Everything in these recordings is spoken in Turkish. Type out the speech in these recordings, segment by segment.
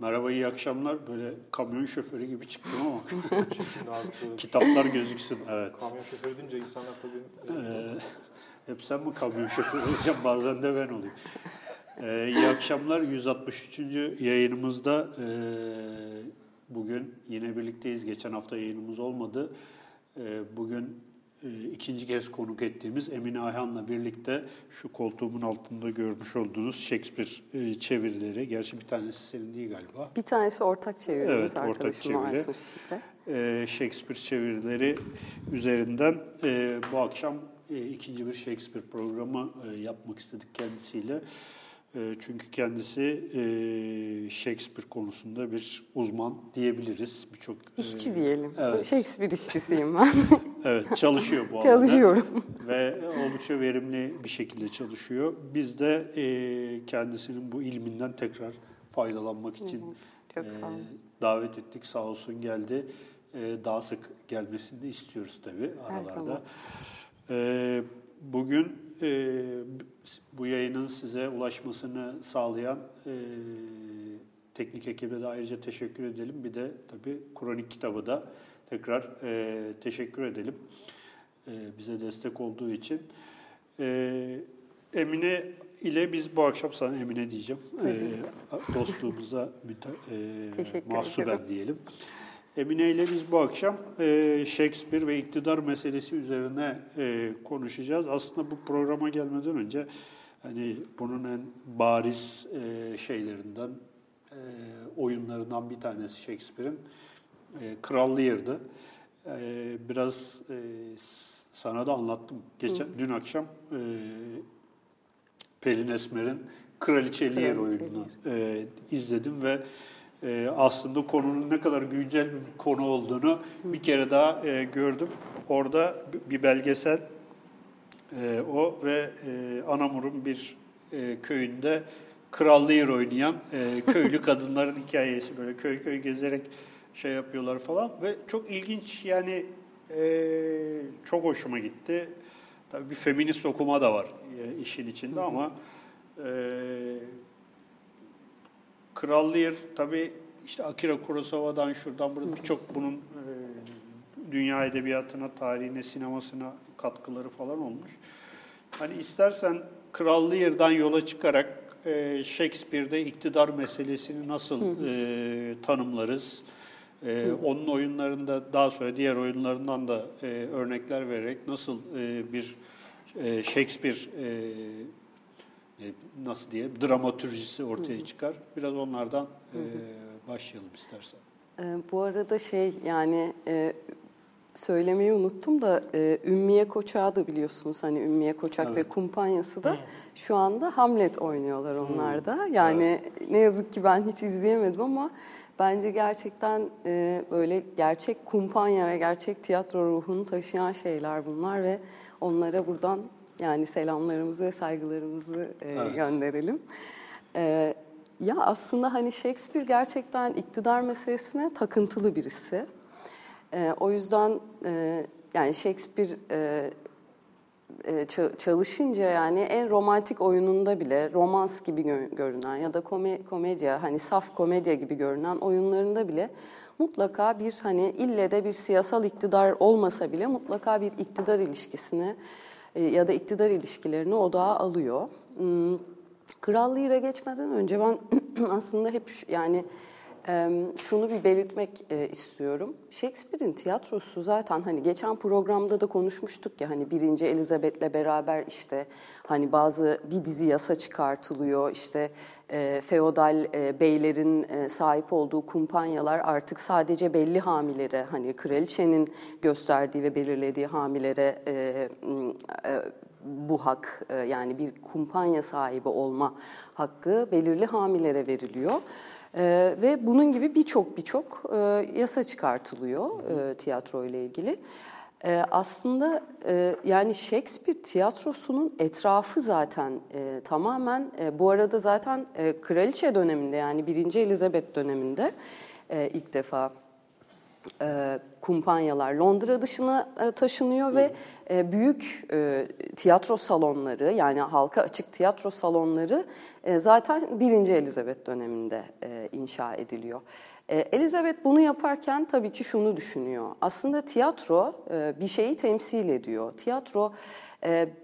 Merhaba, iyi akşamlar. Böyle kamyon şoförü gibi çıktım ama kitaplar gözüksün. Evet. Kamyon şoförü deyince insanlar tabii... Ee, hep sen mi kamyon şoförü olacaksın, bazen de ben olayım. Ee, iyi akşamlar. 163. yayınımızda e, bugün yine birlikteyiz. Geçen hafta yayınımız olmadı. E, bugün ikinci kez konuk ettiğimiz Emine Ayhan'la birlikte şu koltuğumun altında görmüş olduğunuz Shakespeare e, çevirileri. Gerçi bir tanesi senin değil galiba. Bir tanesi ortak çevirimiz Evet, ortak çeviri. E, Shakespeare çevirileri üzerinden e, bu akşam e, ikinci bir Shakespeare programı e, yapmak istedik kendisiyle. E, çünkü kendisi e, Shakespeare konusunda bir uzman diyebiliriz. Birçok e, İşçi diyelim. evet. Shakespeare işçisiyim ben. Evet, çalışıyor bu alanda. Çalışıyorum. Ve oldukça verimli bir şekilde çalışıyor. Biz de e, kendisinin bu ilminden tekrar faydalanmak için Çok sağ olun. davet ettik. Sağ olsun geldi. Daha sık gelmesini de istiyoruz tabii Her aralarda. zaman. E, bugün e, bu yayının size ulaşmasını sağlayan e, teknik ekibe de ayrıca teşekkür edelim. Bir de tabii kronik kitabı da tekrar e, teşekkür edelim. E, bize destek olduğu için. E, Emine ile biz bu akşam sana Emine diyeceğim. E, dostluğumuza müte- e, Teşekkür mahsuben ederim. diyelim. Emine ile biz bu akşam e, Shakespeare ve iktidar meselesi üzerine e, konuşacağız. Aslında bu programa gelmeden önce hani bunun en bariz e, şeylerinden, e, oyunlarından bir tanesi Shakespeare'in e, Kral Lear'dı. E, biraz e, sana da anlattım. Geçen dün akşam e, Pelin Esmer'in Kraliçe Lear oyununu e, izledim ve e, aslında konunun ne kadar güncel bir konu olduğunu bir kere daha e, gördüm. Orada bir belgesel e, o ve e, Anamur'un bir e, köyünde Kral Lear oynayan e, köylü kadınların hikayesi böyle köy köy gezerek şey yapıyorlar falan ve çok ilginç yani e, çok hoşuma gitti. Tabii bir feminist okuma da var e, işin içinde ama e, Kral Lear tabii işte Akira Kurosawa'dan şuradan buradan birçok bunun e, dünya edebiyatına, tarihine, sinemasına katkıları falan olmuş. Hani istersen Kral Lear'dan yola çıkarak e, Shakespeare'de iktidar meselesini nasıl e, tanımlarız? E, onun oyunlarında daha sonra diğer oyunlarından da e, örnekler vererek nasıl e, bir e, Shakespeare e, nasıl diye dramatürjisi ortaya çıkar. Biraz onlardan e, başlayalım istersen. Ee, bu arada şey yani e, söylemeyi unuttum da e, Ümmiye Koçak'ı da biliyorsunuz. Hani Ümmiye Koçak Evet. ve kumpanyası da şu anda Hamlet oynuyorlar onlar da. Yani ne yazık ki ben hiç izleyemedim ama bence gerçekten e, böyle gerçek kumpanya ve gerçek tiyatro ruhunu taşıyan şeyler bunlar ve onlara buradan yani selamlarımızı ve saygılarımızı e, Evet. gönderelim. E, ya aslında hani Shakespeare gerçekten iktidar meselesine takıntılı birisi. E, o yüzden e, yani Shakespeare e, e, ça- çalışınca yani en romantik oyununda bile romans gibi gö- görünen ya da kome- komedya hani saf komedya gibi görünen oyunlarında bile mutlaka bir hani ille de bir siyasal iktidar olmasa bile mutlaka bir iktidar ilişkisini ya da iktidar ilişkilerini odağa alıyor. Hmm, Kral Lear'e geçmeden önce ben aslında hep yani e, şunu bir belirtmek e, istiyorum. Shakespeare'in tiyatrosu zaten hani geçen programda da konuşmuştuk ya hani birinci Elizabeth'le beraber işte hani bazı bir dizi yasa çıkartılıyor işte e, feodal e, beylerin sahip olduğu kumpanyalar artık sadece belli hamilere hani kraliçenin gösterdiği ve belirlediği hamilere bu hak yani bir kumpanya sahibi olma hakkı belirli hamilere veriliyor. E, ve bunun gibi birçok birçok e, yasa çıkartılıyor e, tiyatro ile ilgili. E, aslında e, yani Shakespeare tiyatrosunun etrafı zaten e, tamamen e, bu arada zaten e, kraliçe döneminde yani 1. Elizabeth döneminde e, ilk defa e, kumpanyalar Londra dışına e, taşınıyor ve e, büyük e, tiyatro salonları yani halka açık tiyatro salonları e, zaten 1. Elizabeth döneminde e, inşa ediliyor. E, Elizabeth bunu yaparken tabii ki şunu düşünüyor. Aslında tiyatro e, bir şeyi temsil ediyor. Tiyatro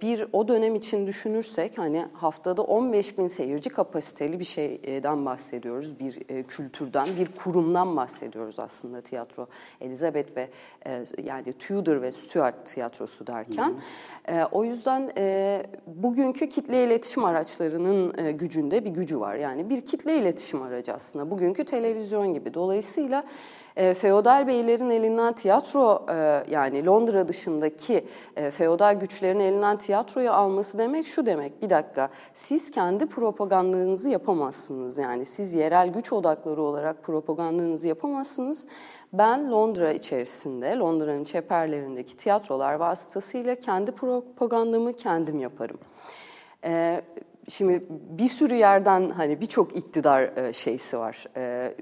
bir o dönem için düşünürsek hani haftada 15 bin seyirci kapasiteli bir şeyden bahsediyoruz. Bir e, kültürden, bir kurumdan bahsediyoruz aslında tiyatro. Elizabeth ve e, yani Tudor ve Stuart tiyatrosu derken. E, o yüzden e, bugünkü kitle iletişim araçlarının gücünde bir gücü var. Yani bir kitle iletişim aracı aslında. Bugünkü televizyon gibi. Dolayısıyla e, feodal beylerin elinden tiyatro e, yani Londra dışındaki e, feodal güçlerin elinden tiyatroyu alması demek şu demek. Bir dakika siz kendi propagandanızı yapamazsınız. Yani siz yerel güç odakları olarak propagandanızı yapamazsınız. Ben Londra içerisinde, Londra'nın çeperlerindeki tiyatrolar vasıtasıyla kendi propagandamı kendim yaparım. Ee, şimdi bir sürü yerden hani birçok iktidar e, şeysi var. E,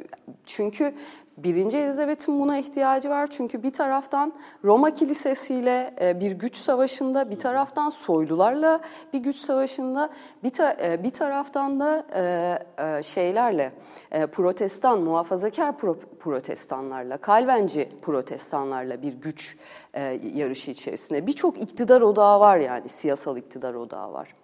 çünkü Birinci Elizabeth'in buna ihtiyacı var çünkü bir taraftan Roma Kilisesi'yle e, bir güç savaşında, bir taraftan soylularla bir güç savaşında, bir, ta, e, bir taraftan da e, şeylerle, protestan, muhafazakar pro, protestanlarla, kalvenci protestanlarla bir güç yarışı içerisinde. Birçok iktidar odağı var yani, siyasal iktidar odağı var.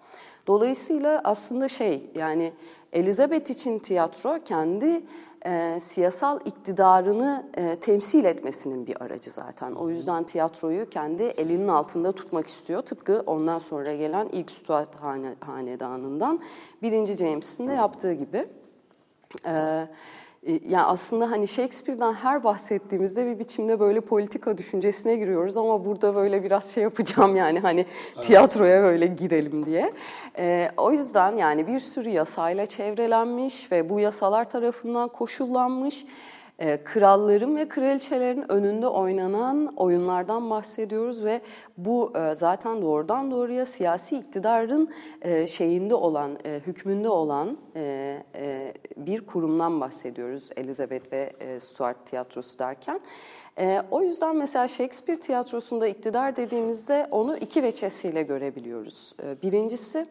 Dolayısıyla aslında şey yani Elizabeth için tiyatro kendi e, siyasal iktidarını e, temsil etmesinin bir aracı zaten. O yüzden tiyatroyu kendi elinin altında tutmak istiyor. Tıpkı ondan sonra gelen ilk Stuart hane, hanedanından birinci James'in de yaptığı gibi. Evet. E, yani aslında hani Shakespeare'den her bahsettiğimizde bir biçimde böyle politika düşüncesine giriyoruz ama burada böyle biraz şey yapacağım yani hani evet. tiyatroya böyle girelim diye. Ee, o yüzden yani bir sürü yasayla çevrelenmiş ve bu yasalar tarafından koşullanmış kralların ve kraliçelerin önünde oynanan oyunlardan bahsediyoruz ve bu e, zaten doğrudan doğruya siyasi iktidarın e, şeyinde olan, e, hükmünde olan bir kurumdan bahsediyoruz Elizabeth ve Stuart tiyatrosu derken. O yüzden mesela Shakespeare tiyatrosunda iktidar dediğimizde onu iki veçesiyle görebiliyoruz. Birincisi ee,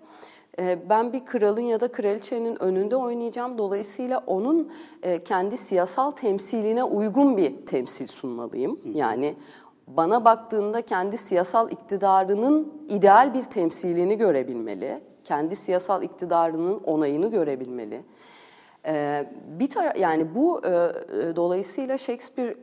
ben bir kralın ya da kraliçenin önünde oynayacağım. Dolayısıyla onun e, kendi siyasal temsiline uygun bir temsil sunmalıyım. Yani bana baktığında kendi siyasal iktidarının ideal bir temsilini görebilmeli. Kendi siyasal iktidarının onayını görebilmeli. Ee, bir tara yani bu e, e, dolayısıyla Shakespeare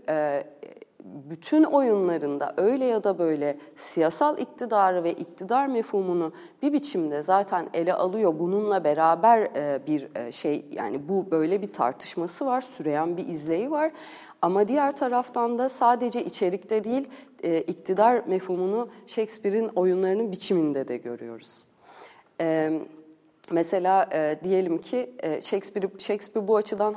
bütün oyunlarında öyle ya da böyle siyasal iktidarı ve iktidar mefhumunu bir biçimde zaten ele alıyor. Bununla beraber e, bir e, şey yani bu böyle bir tartışması var, süreyen bir izleyi var. Ama diğer taraftan da sadece içerikte değil, e, iktidar mefhumunu Shakespeare'in oyunlarının biçiminde de görüyoruz. Evet. Mesela e, diyelim ki e, Shakespeare, Shakespeare bu açıdan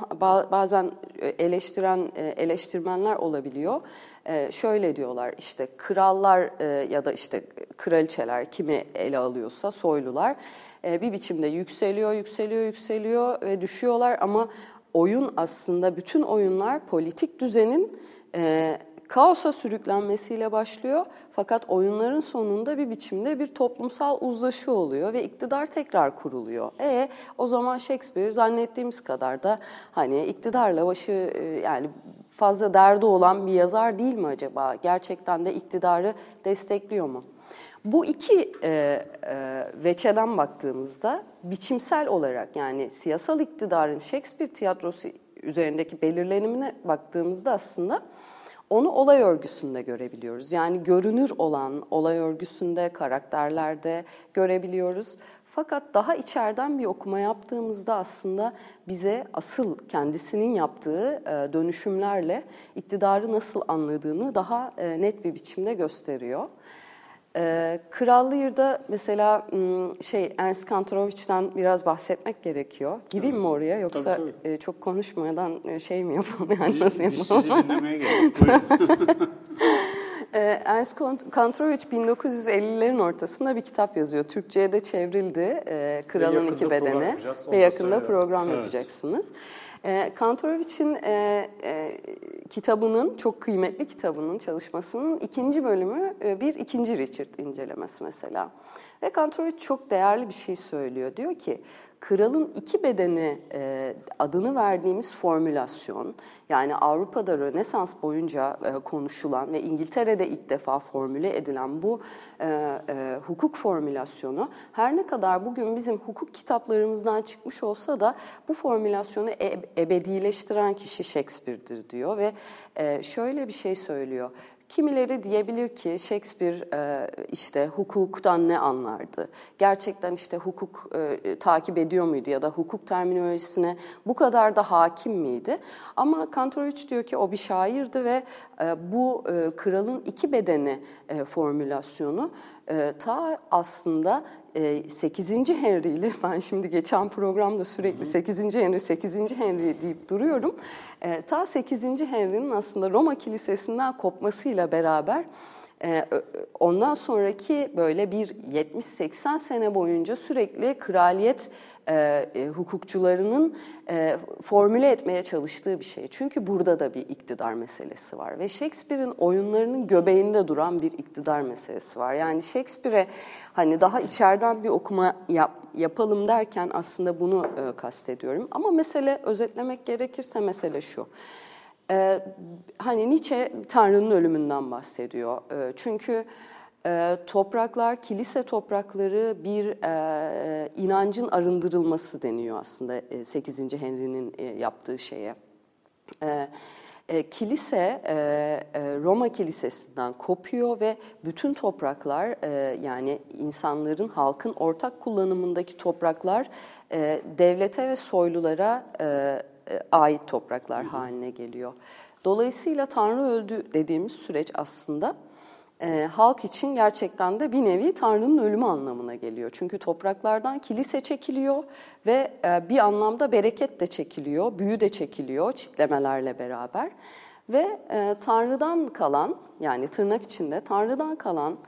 bazen e, eleştiren e, eleştirmenler olabiliyor. E, şöyle diyorlar işte krallar e, ya da işte kraliçeler kimi ele alıyorsa soylular e, bir biçimde yükseliyor, yükseliyor, yükseliyor ve düşüyorlar ama oyun aslında bütün oyunlar politik düzenin e, kaosa sürüklenmesiyle başlıyor. Fakat oyunların sonunda bir biçimde bir toplumsal uzlaşı oluyor ve iktidar tekrar kuruluyor. E o zaman Shakespeare zannettiğimiz kadar da hani iktidarla başı e, yani fazla derdi olan bir yazar değil mi acaba? Gerçekten de iktidarı destekliyor mu? Bu iki e, e, veçeden baktığımızda biçimsel olarak yani siyasal iktidarın Shakespeare tiyatrosu üzerindeki belirlenimine baktığımızda aslında onu olay örgüsünde görebiliyoruz. Yani görünür olan olay örgüsünde, karakterlerde görebiliyoruz. Fakat daha içeriden bir okuma yaptığımızda aslında bize asıl kendisinin yaptığı e, dönüşümlerle iktidarı nasıl anladığını daha e, net bir biçimde gösteriyor. Ee, Kral Lear'da mesela şey Ernst Kantorovic'den biraz bahsetmek gerekiyor. Gireyim mi oraya yoksa tabii, tabii. E, çok konuşmadan e, şey mi yapalım yani nasıl yapalım? Biz sizi dinlemeye geldik. Ee, Ernst Kantorovich 1950'lerin ortasında bir kitap yazıyor. Türkçe'ye de çevrildi. E, Kralın İki Bedeni. Ve yakında program evet. yapacaksınız. E, Kantorovic'in e, e, kitabının, çok kıymetli kitabının, çalışmasının ikinci bölümü e, bir ikinci Richard incelemesi mesela. Ve Kantorovic çok değerli bir şey söylüyor. Diyor ki kralın iki bedeni e, adını verdiğimiz formülasyon yani Avrupa'da Rönesans boyunca e, konuşulan ve İngiltere'de ilk defa formüle edilen bu e, e, hukuk formülasyonu her ne kadar bugün bizim hukuk kitaplarımızdan çıkmış olsa da bu formülasyonu e, ebedileştiren kişi Shakespeare'dir diyor ve e, şöyle bir şey söylüyor. Kimileri diyebilir ki Shakespeare e, işte hukuktan ne anlardı? Gerçekten işte hukuk e, takip ediyor muydu ya da hukuk terminolojisine bu kadar da hakim miydi? Ama Kantoric diyor ki o bir şairdi ve e, bu kralın iki bedeni formülasyonu ta aslında 8. Henry ile ben şimdi geçen programda sürekli 8. Henry 8. Henry deyip duruyorum. Ta 8. Henry'nin aslında Roma Kilisesi'nden kopmasıyla beraber ondan sonraki böyle bir 70-80 sene boyunca sürekli kraliyet e, e, hukukçularının e, formüle etmeye çalıştığı bir şey. Çünkü burada da bir iktidar meselesi var ve Shakespeare'in oyunlarının göbeğinde duran bir iktidar meselesi var. Yani Shakespeare'e hani daha içeriden bir okuma yap, yapalım derken aslında bunu kastediyorum. Ama mesele özetlemek gerekirse mesele şu. Ee, hani Nietzsche Tanrı'nın ölümünden bahsediyor. Ee, çünkü e, topraklar, kilise toprakları bir e, inancın arındırılması deniyor aslında e, 8. Henry'nin e, yaptığı şeye. E, e, kilise e, e, Roma Kilisesi'nden kopuyor ve bütün topraklar e, yani insanların, halkın ortak kullanımındaki topraklar e, devlete ve soylulara e, e ait topraklar haline geliyor. Dolayısıyla Tanrı öldü dediğimiz süreç aslında e, halk için gerçekten de bir nevi Tanrı'nın ölümü anlamına geliyor. Çünkü topraklardan kilise çekiliyor ve e, bir anlamda bereket de çekiliyor, büyü de çekiliyor çitlemelerle beraber. Ve e, Tanrı'dan kalan yani tırnak içinde Tanrı'dan kalan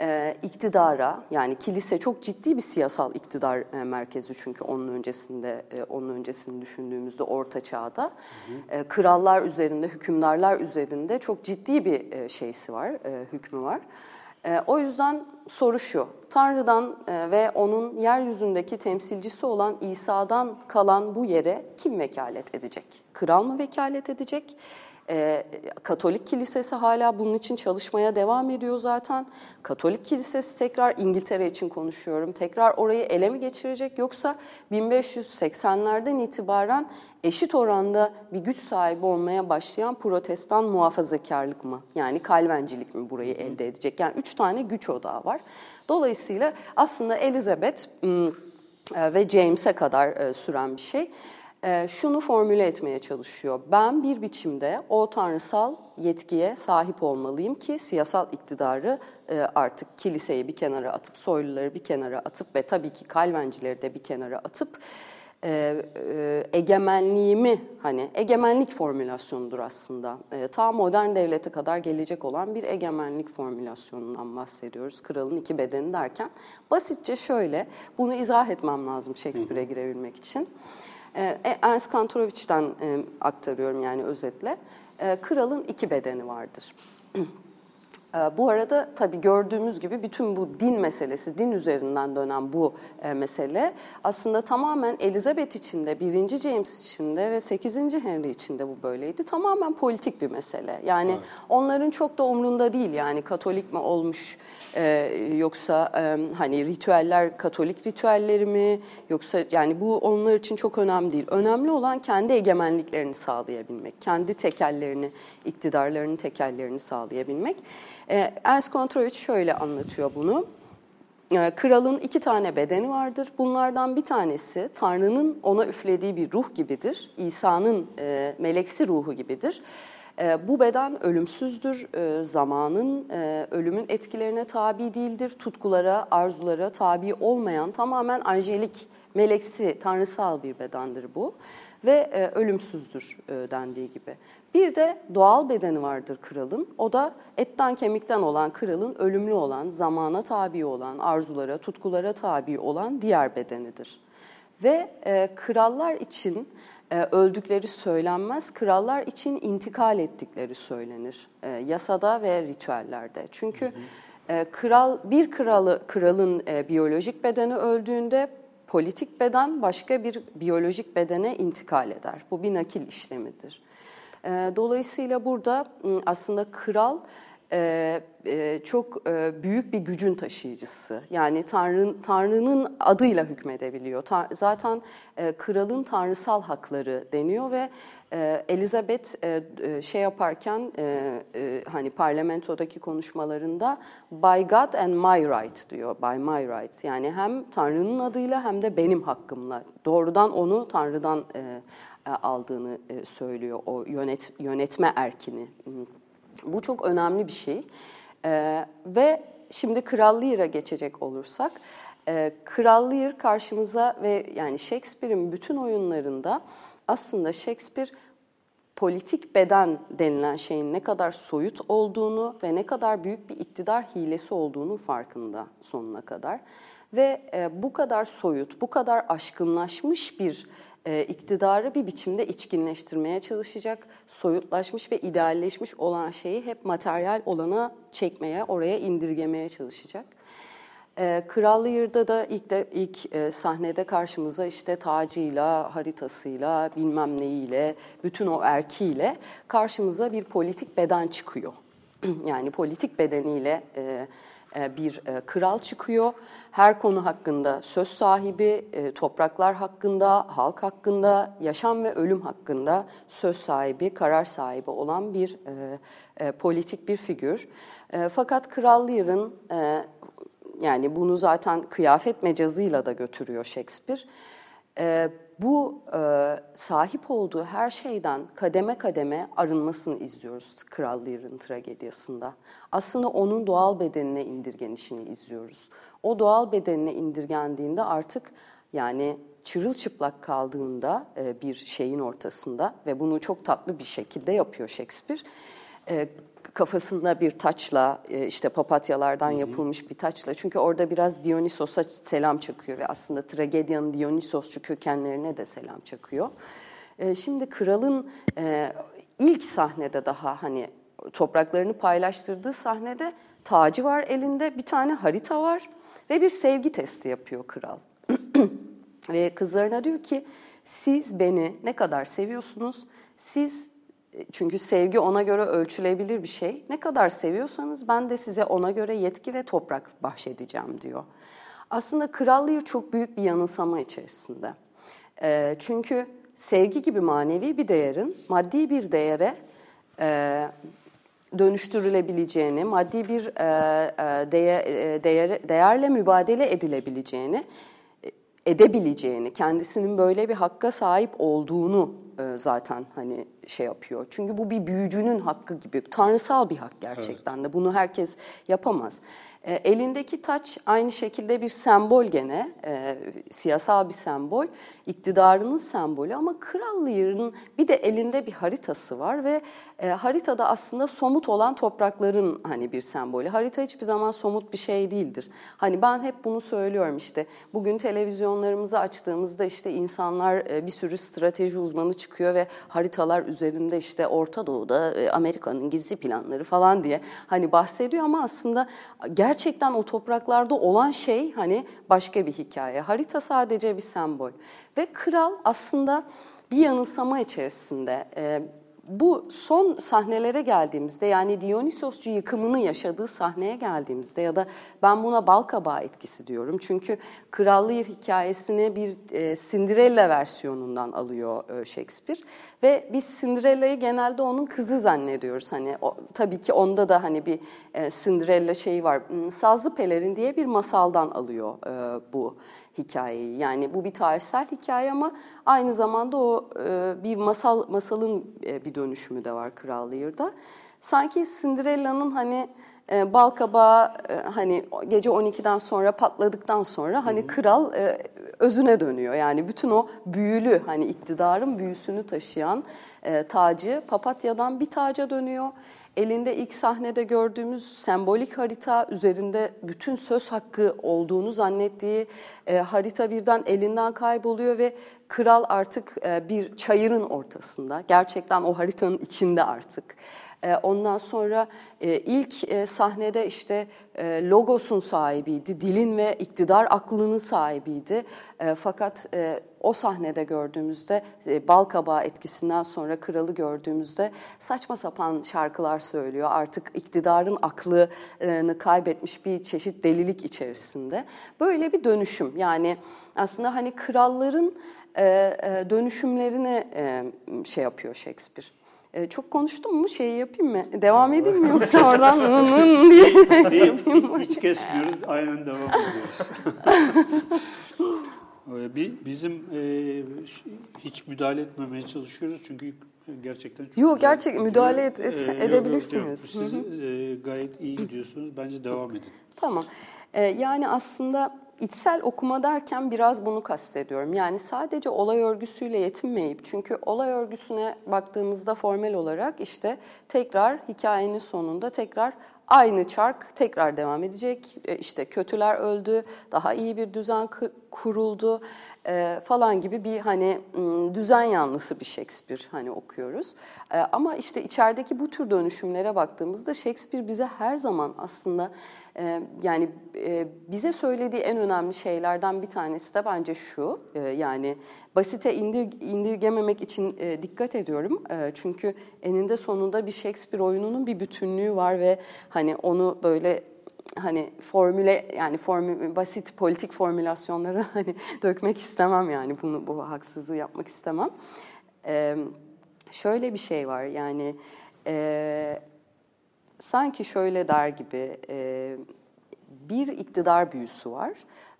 e, iktidara yani kilise çok ciddi bir siyasal iktidar e, merkezi çünkü onun öncesinde e, onun öncesini düşündüğümüzde orta çağda hı hı. E, krallar üzerinde hükümdarlar üzerinde çok ciddi bir şeysi var hükmü var. O yüzden soru şu Tanrı'dan ve onun yeryüzündeki temsilcisi olan İsa'dan kalan bu yere kim vekalet edecek? Kral mı vekalet edecek? E, Katolik Kilisesi hala bunun için çalışmaya devam ediyor zaten. Katolik Kilisesi tekrar İngiltere için konuşuyorum. Tekrar orayı ele mi geçirecek yoksa 1580'lerden itibaren eşit oranda bir güç sahibi olmaya başlayan protestan muhafazakarlık mı? Yani kalvencilik mi burayı elde edecek? Yani üç tane güç odağı var. Dolayısıyla aslında Elizabeth ıı, ve James'e kadar ıı, süren bir şey. Ee, şunu formüle etmeye çalışıyor. Ben bir biçimde o tanrısal yetkiye sahip olmalıyım ki siyasal iktidarı e, artık kiliseyi bir kenara atıp, soyluları bir kenara atıp ve tabii ki kalvencileri de bir kenara atıp e, e, egemenliğimi hani egemenlik formülasyonudur aslında. ta modern devlete kadar gelecek olan bir egemenlik formülasyonundan bahsediyoruz. Kralın iki bedeni derken basitçe şöyle bunu izah etmem lazım Shakespeare'e girebilmek için. E, Ernst Kantorovic'den aktarıyorum yani özetle. E, kralın iki bedeni vardır. Ee, bu arada tabii gördüğümüz gibi bütün bu din meselesi, din üzerinden dönen bu e, mesele aslında tamamen Elizabeth içinde, 1. James içinde ve 8. Henry içinde bu böyleydi. Tamamen politik bir mesele. Yani evet. onların çok da umrunda değil yani Katolik mi olmuş e, yoksa e, hani ritüeller Katolik ritüelleri mi yoksa yani bu onlar için çok önemli değil. Önemli olan kendi egemenliklerini sağlayabilmek, kendi tekellerini, iktidarlarının tekellerini sağlayabilmek. E, Ernst Kontrovic şöyle anlatıyor bunu. E, kralın iki tane bedeni vardır. Bunlardan bir tanesi Tanrı'nın ona üflediği bir ruh gibidir. İsa'nın e, meleksi ruhu gibidir. E, bu beden ölümsüzdür, e, zamanın, e, ölümün etkilerine tabi değildir. Tutkulara, arzulara tabi olmayan tamamen angelik, meleksi, tanrısal bir bedendir bu ve e, ölümsüzdür e, dendiği gibi. Bir de doğal bedeni vardır kralın. O da etten kemikten olan kralın ölümlü olan, zamana tabi olan, arzulara, tutkulara tabi olan diğer bedenidir. Ve e, krallar için e, öldükleri söylenmez. Krallar için intikal ettikleri söylenir e, yasada ve ritüellerde. Çünkü e, kral bir kralı kralın e, biyolojik bedeni öldüğünde politik beden başka bir biyolojik bedene intikal eder. Bu bir nakil işlemidir. Dolayısıyla burada aslında kral e, e, çok e, büyük bir gücün taşıyıcısı. Yani Tanrı'nın Tanrı'nın adıyla hükmedebiliyor. Ta, zaten e, kralın tanrısal hakları deniyor ve e, Elizabeth e, e, şey yaparken e, e, hani parlamentodaki konuşmalarında by God and my right diyor. By my right. Yani hem Tanrı'nın adıyla hem de benim hakkımla. Doğrudan onu Tanrı'dan e, e aldığını e, söylüyor o yönet yönetme erkini. Bu çok önemli bir şey. Ee, ve şimdi Kral Lear'a geçecek olursak, e, Kral Lear karşımıza ve yani Shakespeare'in bütün oyunlarında aslında Shakespeare politik beden denilen şeyin ne kadar soyut olduğunu ve ne kadar büyük bir iktidar hilesi olduğunu farkında sonuna kadar. Ve e, bu kadar soyut, bu kadar aşkınlaşmış bir e, iktidarı bir biçimde içkinleştirmeye çalışacak. Soyutlaşmış ve idealleşmiş olan şeyi hep materyal olana çekmeye, oraya indirgemeye çalışacak. E, Kral Lear'da da ilk de ilk e, sahnede karşımıza işte tacıyla, haritasıyla, bilmem neyiyle, bütün o erkiyle karşımıza bir politik beden çıkıyor. yani politik bedeniyle e, bir e, kral çıkıyor. Her konu hakkında söz sahibi, e, topraklar hakkında, halk hakkında, yaşam ve ölüm hakkında söz sahibi, karar sahibi olan bir politik bir figür. Fakat Kral Lear'ın yani bunu zaten kıyafet mecazıyla da götürüyor Shakespeare e, bu e, sahip olduğu her şeyden kademe kademe arınmasını izliyoruz Kral Lear'ın tragediyasında. Aslında onun doğal bedenine indirgenişini izliyoruz. O doğal bedenine indirgendiğinde artık yani çırılçıplak kaldığında e, bir şeyin ortasında ve bunu çok tatlı bir şekilde yapıyor Shakespeare. E, kafasında bir taçla e, işte papatyalardan hı hı. yapılmış bir taçla çünkü orada biraz Dionysos'a selam çakıyor ve aslında tragedyanın Dionysosçu kökenlerine de selam çakıyor. E, şimdi kralın e, ilk sahnede daha hani topraklarını paylaştırdığı sahnede tacı var elinde bir tane harita var ve bir sevgi testi yapıyor kral. ve kızlarına diyor ki siz beni ne kadar seviyorsunuz? Siz çünkü sevgi ona göre ölçülebilir bir şey. Ne kadar seviyorsanız ben de size ona göre yetki ve toprak bahşedeceğim diyor. Aslında Kral çok büyük bir yanılsama içerisinde. E, çünkü sevgi gibi manevi bir değerin maddi bir değere e, dönüştürülebileceğini, maddi bir e, e, değer, e, değer, değerle mübadele edilebileceğini, e, edebileceğini, kendisinin böyle bir hakka sahip olduğunu e, zaten hani şey yapıyor. Çünkü bu bir büyücünün hakkı gibi, tanrısal bir hak gerçekten evet. de. Bunu herkes yapamaz. E, elindeki taç aynı şekilde bir sembol gene, e, siyasal bir sembol, iktidarının sembolü ama Kral Lear'ın bir de elinde bir haritası var ve e, haritada aslında somut olan toprakların hani bir sembolü. Harita hiçbir zaman somut bir şey değildir. Hani ben hep bunu söylüyorum işte, bugün televizyonlarımızı açtığımızda işte insanlar e, bir sürü strateji uzmanı çıkıyor ve haritalar üzerinde işte Orta Doğu'da e, Amerika'nın gizli planları falan diye hani bahsediyor ama aslında gerçekten o topraklarda olan şey hani başka bir hikaye. Harita sadece bir sembol. Ve kral aslında bir yanılsama içerisinde. E, bu son sahnelere geldiğimizde yani Dionysosçu yıkımını yaşadığı sahneye geldiğimizde ya da ben buna Balkabağı etkisi diyorum. Çünkü Kral Lear hikayesini bir e, Cinderella versiyonundan alıyor e, Shakespeare. Ve biz Cinderella'yı genelde onun kızı zannediyoruz. Hani o, tabii ki onda da hani bir e, Cinderella şeyi var. Hmm, Sazlı Pelerin diye bir masaldan alıyor e, bu hikayeyi. Yani bu bir tarihsel hikaye ama aynı zamanda o e, bir masal masalın e, bir dönüşümü de var Kral Lear'da. Sanki Cinderella'nın hani e, bal kabağı e, hani gece 12'den sonra patladıktan sonra hani kral e, özüne dönüyor. Yani bütün o büyülü hani iktidarın büyüsünü taşıyan e, tacı papatyadan bir taca dönüyor. Elinde ilk sahnede gördüğümüz sembolik harita üzerinde bütün söz hakkı olduğunu zannettiği e, harita birden elinden kayboluyor ve kral artık e, bir çayırın ortasında. Gerçekten o haritanın içinde artık. E, ondan sonra e, ilk e, sahnede işte e, logosun sahibiydi, dilin ve iktidar aklının sahibiydi. E, fakat o sahnede gördüğümüzde, bal kabağı etkisinden sonra kralı gördüğümüzde saçma sapan şarkılar söylüyor. Artık iktidarın aklını kaybetmiş bir çeşit delilik içerisinde. Böyle bir dönüşüm yani aslında hani kralların dönüşümlerini şey yapıyor Shakespeare. E, çok konuştum mu şeyi yapayım mı? Devam edeyim mi yoksa oradan ın ın diye yapayım mı? Hiç kesmiyoruz, aynen devam ediyoruz. Ee, bizim e, hiç müdahale etmemeye çalışıyoruz çünkü gerçekten çok Yok, gerçek- müdahale et- es- yok, edebilirsiniz. yok. Siz e, gayet iyi gidiyorsunuz. Bence devam edin. Tamam. Ee, yani aslında içsel okuma derken biraz bunu kastediyorum. Yani sadece olay örgüsüyle yetinmeyip çünkü olay örgüsüne baktığımızda formel olarak işte tekrar hikayenin sonunda tekrar aynı çark tekrar devam edecek. E, İşte kötüler öldü, daha iyi bir düzen kuruldu e, falan gibi bir hani düzen yanlısı bir Shakespeare hani okuyoruz. E, ama işte içerideki bu tür dönüşümlere baktığımızda Shakespeare bize her zaman aslında e, yani bize söylediği en önemli şeylerden bir tanesi de bence şu. yani basite indir, indirgememek için e, dikkat ediyorum. E, çünkü eninde sonunda bir Shakespeare oyununun bir bütünlüğü var ve hani onu böyle hani formüle yani formü, basit politik formülasyonlara hani dökmek istemem yani bunu bu haksızlığı yapmak istemem. Ee, şöyle bir şey var yani e, sanki şöyle der gibi e, bir iktidar büyüsü var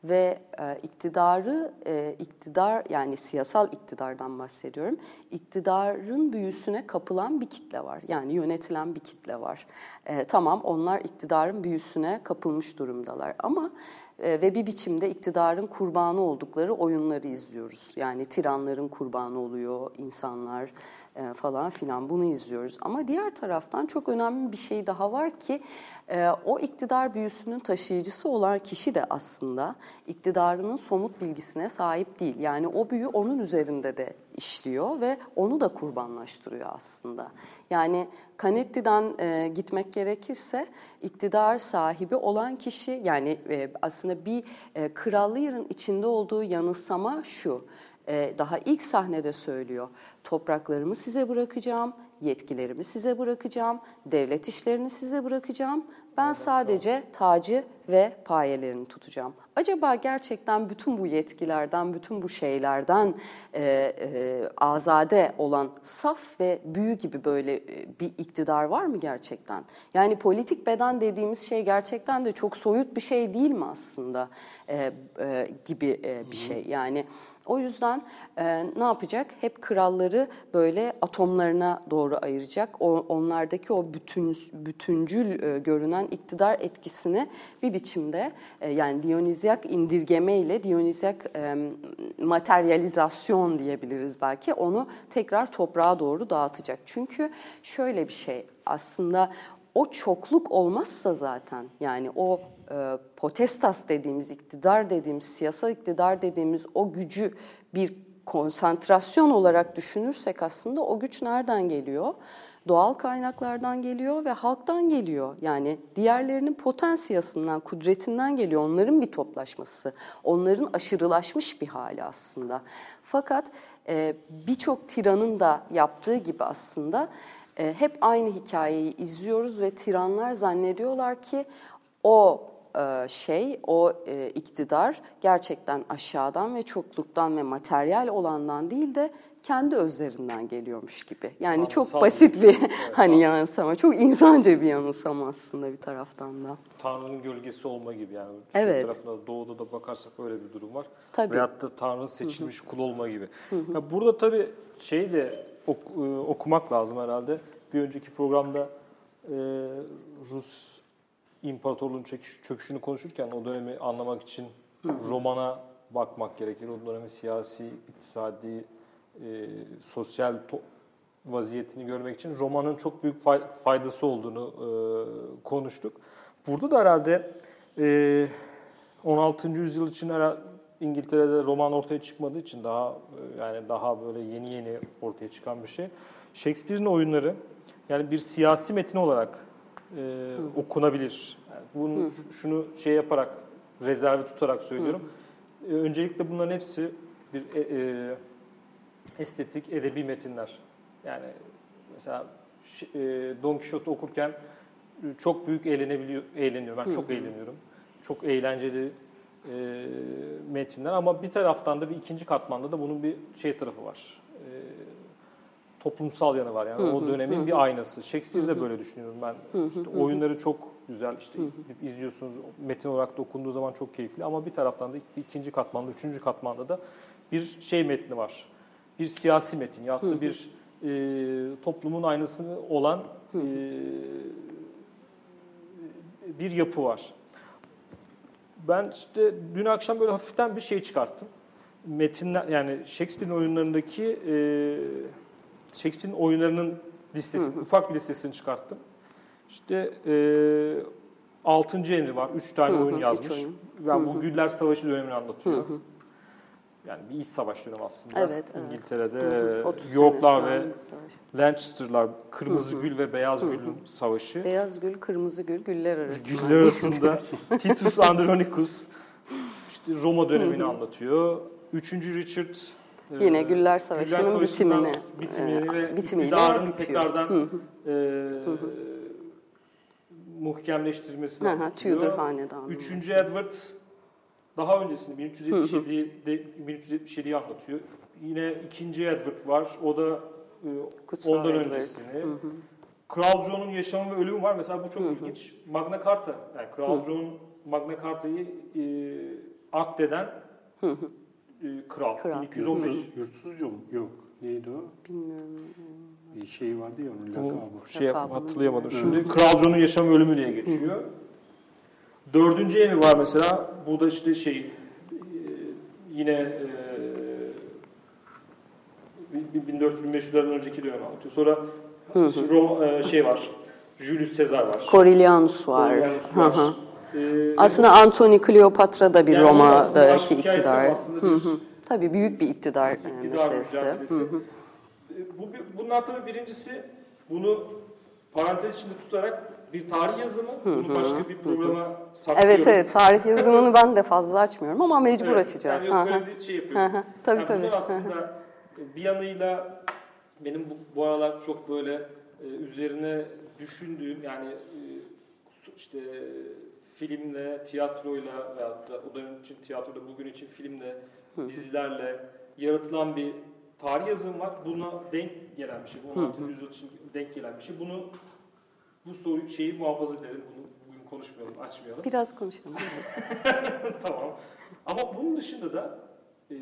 ve e, iktidarı e, iktidar yani siyasal iktidardan bahsediyorum. İktidarın büyüsüne kapılan bir kitle var. Yani yönetilen bir kitle var. E, tamam onlar iktidarın büyüsüne kapılmış durumdalar ama e, ve bir biçimde iktidarın kurbanı oldukları oyunları izliyoruz. Yani tiranların kurbanı oluyor insanlar e, falan filan bunu izliyoruz. Ama diğer taraftan çok önemli bir şey daha var ki e, o iktidar büyüsünün taşıyıcısı olan kişi de aslında iktidarının somut bilgisine sahip değil. Yani o büyü onun üzerinde de işliyor ve onu da kurbanlaştırıyor aslında. Yani Canetti'den e, gitmek gerekirse iktidar sahibi olan kişi yani e, aslında bir e, krallığın içinde olduğu yanılsama şu. E, daha ilk sahnede söylüyor. Topraklarımı size bırakacağım, yetkilerimi size bırakacağım, devlet işlerini size bırakacağım. Ben sadece tacı ve payelerini tutacağım. Acaba gerçekten bütün bu yetkilerden, bütün bu şeylerden e, e, azade olan saf ve büyü gibi böyle e, bir iktidar var mı gerçekten? Yani politik beden dediğimiz şey gerçekten de çok soyut bir şey değil mi aslında e, e, gibi e, bir şey. Yani o yüzden e, ne yapacak? Hep kralları böyle atomlarına doğru ayıracak. O, onlardaki o bütün bütüncül e, görünen iktidar etkisini bir biçimde e, yani Dionizyak indirgeme ile Dionizyak e, materyalizasyon diyebiliriz belki onu tekrar toprağa doğru dağıtacak. Çünkü şöyle bir şey aslında o çokluk olmazsa zaten yani o e, potestas dediğimiz iktidar dediğimiz siyasal iktidar dediğimiz o gücü bir konsantrasyon olarak düşünürsek aslında o güç nereden geliyor? Doğal kaynaklardan geliyor ve halktan geliyor. Yani diğerlerinin potansiyasından, kudretinden geliyor. Onların bir toplaşması, onların aşırılaşmış bir hali aslında. Fakat e, birçok tiranın da yaptığı gibi aslında e, hep aynı hikayeyi izliyoruz ve tiranlar zannediyorlar ki o şey, o e, iktidar gerçekten aşağıdan ve çokluktan ve materyal olandan değil de kendi özlerinden geliyormuş gibi. Yani çok Tanrısal basit bir- bir Evet, hani yanılsama, çok insanca bir yanılsama aslında bir taraftan da. Tanrı'nın gölgesi olma gibi yani. Evet. Şu tarafına doğuda da bakarsak öyle bir durum var. Tabii. Veyahut da Tanrı'nın seçilmiş kul olma gibi. Ya burada tabii şeyi de ok- e, okumak lazım herhalde. Bir önceki programda e, Rus İmparatorluğun çöküş- çöküşünü konuşurken o dönemi anlamak için romana bakmak gerekir. O dönemin siyasi, iktisadi, e, sosyal vaziyetini görmek için romanın çok büyük fay- faydası olduğunu e, konuştuk. Burada da herhalde e, 16. yüzyıl için herhalde İngiltere'de roman ortaya çıkmadığı için daha e, yani daha böyle yeni yeni ortaya çıkan bir şey. Shakespeare'in oyunları yani bir siyasi metin olarak e, okunabilir. Yani bunu şunu şey yaparak rezervi tutarak söylüyorum. E, öncelikle bunların hepsi bir e, e, estetik edebi metinler. Yani mesela e, Don Quixote okurken e, çok büyük eğlenebiliyor, eğleniyorum. Ben çok eğleniyorum. Çok eğlenceli e, metinler ama bir taraftan da bir ikinci katmanda da bunun bir şey tarafı var. E, toplumsal yanı var. Yani o dönemin bir aynası. Shakespeare'de böyle düşünüyorum ben. İşte oyunları çok güzel. İşte gidip izliyorsunuz. Metin olarak da okunduğu zaman çok keyifli ama bir taraftan da ikinci katmanda, üçüncü katmanda da bir şey metni var. Bir siyasi metin ya da bir e, toplumun aynasını olan e, bir yapı var. Ben işte dün akşam böyle hafiften bir şey çıkarttım. Metinler yani Shakespeare'in oyunlarındaki e, Shakespeare'in oyunlarının listesi, ufak bir listesini çıkarttım. İşte e, 6. Henry var. 3 tane Hı hı, oyun yazmış. oyun. Yani bu Güller Savaşı dönemini anlatıyor. Yani bir iç savaş dönemi aslında. Evet, evet. İngiltere'de Hı hı, 30 sene Yorklar ve. Lancaster'lar, Kırmızı Gül ve Beyaz Gül'ün savaşı. Beyaz gül, kırmızı gül, güller arasında. Güller arasında Titus Andronicus işte Roma dönemini anlatıyor. Üçüncü Richard Yine Güller Savaşı'nın Savaşı'ndan bitimini, bitimini e, ve bitimiyle bitiyor. tekrardan e, muhkemleştirmesini Hı hı, anlatıyor. Tudor hanedanı. Üçüncü Edward daha öncesini 1377'de 1377'yi anlatıyor. Yine ikinci Edward var. O da e, Kutsal ondan Edward. öncesini. Kral John'un yaşamı ve ölümü var. Mesela bu çok ilginç. Magna Carta. Yani Kral John Magna Carta'yı e, akdeden e, kral. Kral. 1215. Yurtsuz, yurtsuzcu mu? Yok. Neydi o? Bilmiyorum. Bir şey vardı ya onun Bu lakabı. şey yap- hatırlayamadım. Şimdi Kral John'un yaşamı ve ölümü diye geçiyor. Dördüncü Henry var mesela. Bu da işte şey e, yine e, 1400-1500'lerden önceki dönem anlatıyor. Sonra işte Roma, e, şey var. Julius Caesar var. Coriolanus var. Coriolanus Hı var. hı. E, Aslında Antony Kleopatra da bir yani Roma'daki iktidar. Hı hı. Tabii büyük bir iktidar, e, iktidar meselesi. Hı hı. E, Bu, bunlar tabii birincisi bunu parantez içinde tutarak bir tarih yazımı, bunu başka bir programa saklıyorum. Evet evet tarih yazımını ben de fazla açmıyorum ama mecbur Evet, açacağız. Yani yok böyle bir şey yapıyorum. Tabii yani tabii. Aslında bir yanıyla benim bu, bu aralar çok böyle e, üzerine düşündüğüm yani e, işte filmle, tiyatroyla veyahut da o dönem için tiyatroda, bugün için filmle, dizilerle yaratılan bir tarih yazım var. Buna denk gelen bir şey. Bu 16. yüzyıl için denk gelen bir şey. Bunu bu soru şeyi muhafaza edelim. Bunu bugün konuşmayalım, açmayalım. Biraz konuşalım. tamam. Ama bunun dışında da e,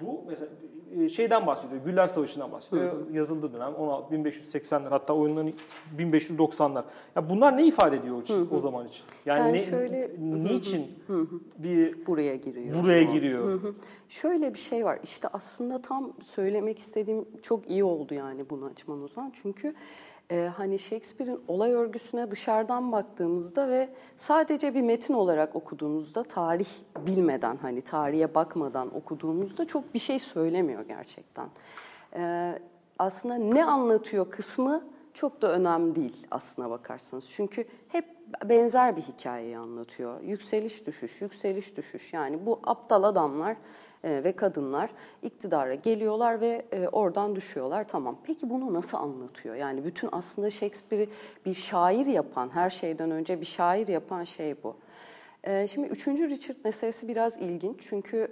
bu mesela e, şeyden bahsediyor. Güller Savaşı'ndan bahsediyor. Yazıldığı dönem 16 1580'ler hatta oyunların 1590'lar. Ya bunlar ne ifade ediyor o, için, o zaman için? Yani, Yani ne, şöyle- niçin bir Buraya giriyor. buraya giriyor? Hı hı. Şöyle bir şey var. İşte aslında tam söylemek istediğim çok iyi oldu yani bunu açman o zaman. Çünkü e, hani Shakespeare'in olay örgüsüne dışarıdan baktığımızda ve sadece bir metin olarak okuduğumuzda tarih bilmeden hani tarihe bakmadan okuduğumuzda çok bir şey söylemiyor gerçekten. E, aslında ne anlatıyor kısmı çok da önemli değil aslına bakarsanız. Çünkü hep benzer bir hikayeyi anlatıyor. Yükseliş düşüş, yükseliş düşüş. Yani bu aptal adamlar e, ve kadınlar iktidara geliyorlar ve e, oradan düşüyorlar. Tamam. Peki bunu nasıl anlatıyor? Yani bütün aslında Shakespeare'i bir şair yapan, her şeyden önce bir şair yapan şey bu. E, Şimdi 3. Richard meselesi biraz ilginç çünkü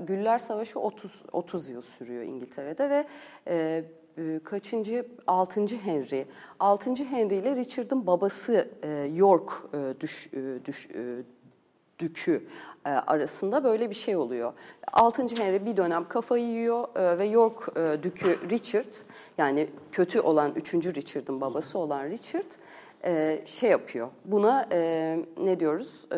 Güller Savaşı 30 30 yıl sürüyor İngiltere'de ve kaçıncı 6. Henry 6. Henry ile Richard'ın babası York düş, düş dükü e, arasında böyle bir şey oluyor. 6. Henry bir dönem kafayı yiyor e, ve York e, dükü Richard yani kötü olan 3. Richard'ın babası olan Richard şey yapıyor. Buna ne diyoruz? E,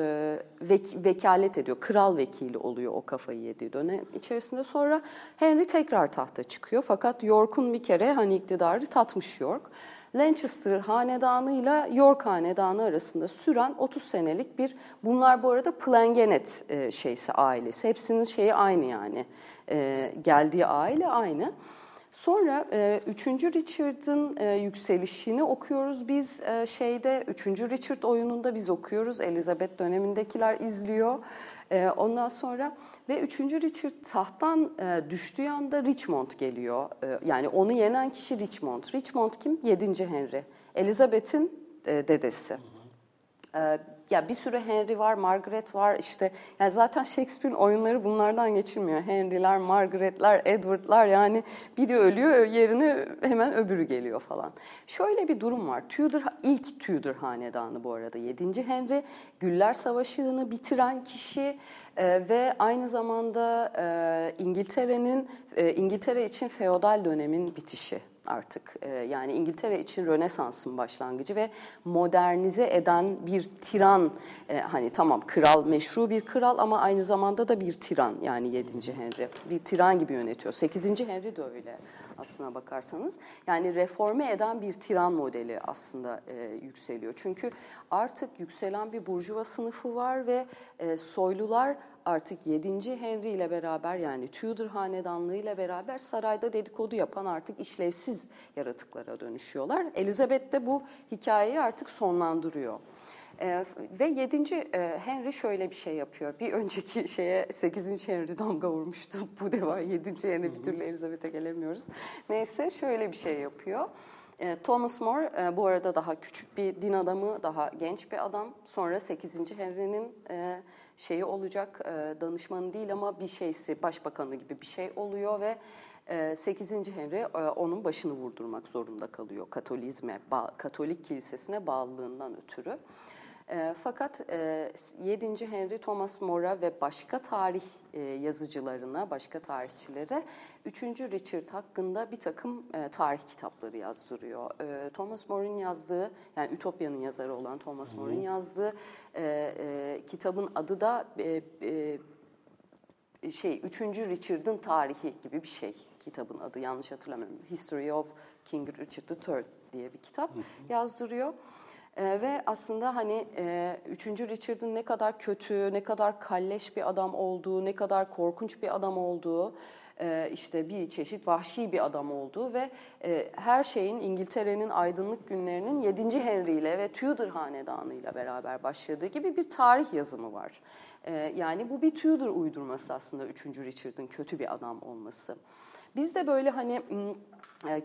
vek- vekalet ediyor. Kral vekili oluyor o kafayı yediği dönem içerisinde. Sonra Henry tekrar tahta çıkıyor. Fakat York'un bir kere hani iktidarı tatmış York. Lancaster hanedanıyla York hanedanı arasında süren 30 senelik bir bunlar bu arada Plangenet e, şeysi ailesi. Hepsinin şeyi aynı yani. E, geldiği aile aynı. Sonra e, 3. Richard'ın e, yükselişini okuyoruz biz e, şeyde 3. Richard oyununda biz okuyoruz. Elizabeth dönemindekiler izliyor. E, ondan sonra ve 3. Richard tahttan e, düştüğü anda Richmond geliyor. E, yani onu yenen kişi Richmond. Richmond kim? 7. Henry. Elizabeth'in e, dedesi. Ya bir sürü Henry var, Margaret var işte. Yani zaten Shakespeare'in oyunları bunlardan geçilmiyor. Henry'ler, Margaret'ler, Edward'lar yani biri ölüyor yerine hemen öbürü geliyor falan. Şöyle bir durum var. Tudor ilk Tudor hanedanı bu arada 7. Henry Güller Savaşı'nı bitiren kişi e, ve aynı zamanda e, İngiltere'nin e, İngiltere için feodal dönemin bitişi artık. E, yani İngiltere için Rönesans'ın başlangıcı ve modernize eden bir tiran. E, hani tamam kral meşru bir kral ama aynı zamanda da bir tiran yani 7. Henry. Bir tiran gibi yönetiyor. 8. Henry de öyle aslına bakarsanız. Yani reforme eden bir tiran modeli aslında e, yükseliyor. Çünkü artık yükselen bir burjuva sınıfı var ve e, soylular artık 7. Henry ile beraber yani Tudor hanedanlığı ile beraber sarayda dedikodu yapan artık işlevsiz yaratıklara dönüşüyorlar. Elizabeth de bu hikayeyi artık sonlandırıyor. Ee, ve 7. E, Henry şöyle bir şey yapıyor. Bir önceki şeye 8. Henry damga vurmuştu. Bu defa 7. Henry bir türlü Elizabeth'e gelemiyoruz. Neyse şöyle bir şey yapıyor. E, Thomas More e, bu arada daha küçük bir din adamı, daha genç bir adam. Sonra 8. Henry'nin e, şeyi olacak, e, danışmanı değil ama bir şeysi, başbakanı gibi bir şey oluyor ve 8. Henry onun başını vurdurmak zorunda kalıyor Katolizme, Katolik kilisesine bağlılığından ötürü. E, fakat e, 7. Henry Thomas More'a ve başka tarih e, yazıcılarına, başka tarihçilere 3. Richard hakkında bir takım e, tarih kitapları yazdırıyor. E, Thomas More'un yazdığı, yani Ütopya'nın yazarı olan Thomas More'un yazdığı e, e, kitabın adı da e, e, şey 3. Richard'ın tarihi gibi bir şey kitabın adı yanlış hatırlamıyorum. History of King Richard III diye bir kitap yazdırıyor. E, ve aslında hani e, 3. Richard'ın ne kadar kötü, ne kadar kalleş bir adam olduğu, ne kadar korkunç bir adam olduğu, e, işte bir çeşit vahşi bir adam olduğu ve e, her şeyin İngiltere'nin aydınlık günlerinin 7. Henry ile ve Tudor hanedanı ile beraber başladığı gibi bir tarih yazımı var. E, yani bu bir Tudor uydurması aslında 3. Richard'ın kötü bir adam olması. Biz de böyle hani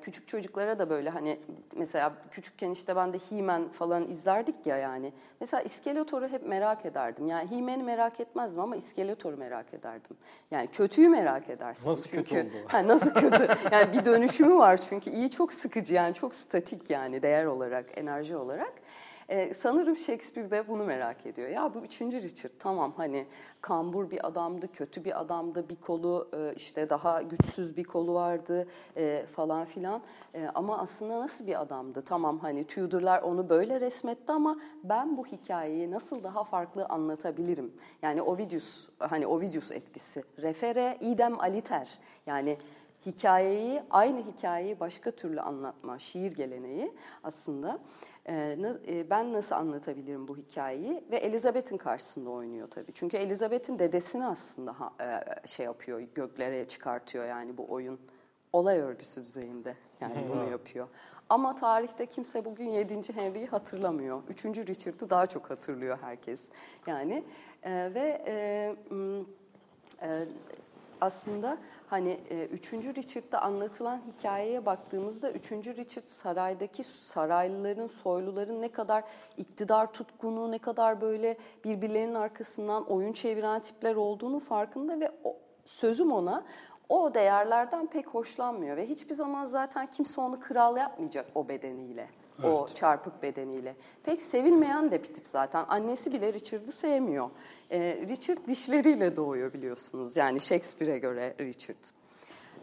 küçük çocuklara da böyle hani mesela küçükken işte ben de He-Man falan izlerdik ya yani. Mesela İskeletor'u hep merak ederdim. Yani He-Man'i merak etmezdim ama İskeletor'u merak ederdim. Yani kötüyü merak edersin. Nasıl çünkü, kötü oldu? Ha, nasıl kötü? Yani bir dönüşümü var çünkü iyi çok sıkıcı yani çok statik yani değer olarak, enerji olarak. Ee, sanırım Shakespeare de bunu merak ediyor. Ya bu üçüncü Richard tamam hani kambur bir adamdı, kötü bir adamdı, bir kolu e, işte daha güçsüz bir kolu vardı e, falan filan. E, ama aslında nasıl bir adamdı? Tamam hani Tudor'lar onu böyle resmetti ama ben bu hikayeyi nasıl daha farklı anlatabilirim? Yani Ovidius, hani Ovidius etkisi. Refere idem aliter. Yani hikayeyi, aynı hikayeyi başka türlü anlatma, şiir geleneği aslında. Ee, e, ben nasıl anlatabilirim bu hikayeyi? Ve Elizabeth'in karşısında oynuyor tabii. Çünkü Elizabeth'in dedesini aslında e, şey yapıyor, göklere çıkartıyor yani bu oyun. Olay örgüsü düzeyinde yani bunu yapıyor. Ama tarihte kimse bugün 7. Henry'yi hatırlamıyor. 3. Richard'ı daha çok hatırlıyor herkes. Yani e, ve e, e, aslında hani e, 3. Richard'da anlatılan hikayeye baktığımızda 3. Richard saraydaki saraylıların, soyluların ne kadar iktidar tutkunu, ne kadar böyle birbirlerinin arkasından oyun çeviren tipler olduğunu farkında ve o, sözüm ona o değerlerden pek hoşlanmıyor ve hiçbir zaman zaten kimse onu kral yapmayacak o bedeniyle. Evet. O çarpık bedeniyle. Pek sevilmeyen de bir tip zaten. Annesi bile Richard'ı sevmiyor. Ee, Richard dişleriyle doğuyor biliyorsunuz. Yani Shakespeare'e göre Richard.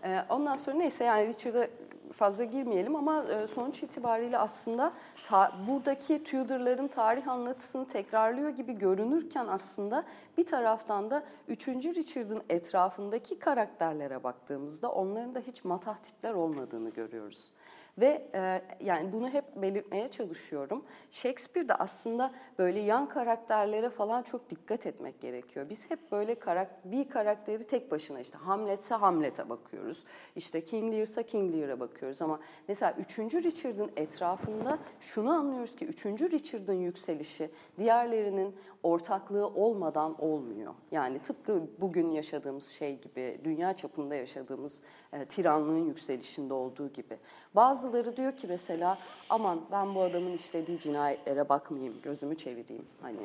Ee, ondan sonra neyse yani Richard'ı fazla girmeyelim ama e, sonuç itibariyle aslında ta, buradaki Tudor'ların tarih anlatısını tekrarlıyor gibi görünürken aslında bir taraftan da 3. Richard'ın etrafındaki karakterlere baktığımızda onların da hiç matah tipler olmadığını görüyoruz. Ve e, yani bunu hep belirtmeye çalışıyorum. Shakespeare'de aslında böyle yan karakterlere falan çok dikkat etmek gerekiyor. Biz hep böyle karak bir karakteri tek başına işte Hamlet'se Hamlet'e bakıyoruz. İşte King Lear'sa King Lear'a bakıyoruz ama mesela 3. Richard'ın etrafında şunu anlıyoruz ki 3. Richard'ın yükselişi diğerlerinin ortaklığı olmadan olmuyor. Yani tıpkı bugün yaşadığımız şey gibi, dünya çapında yaşadığımız e, tiranlığın yükselişinde olduğu gibi. Bazıları diyor ki mesela aman ben bu adamın işlediği cinayetlere bakmayayım, gözümü çevireyim. Hani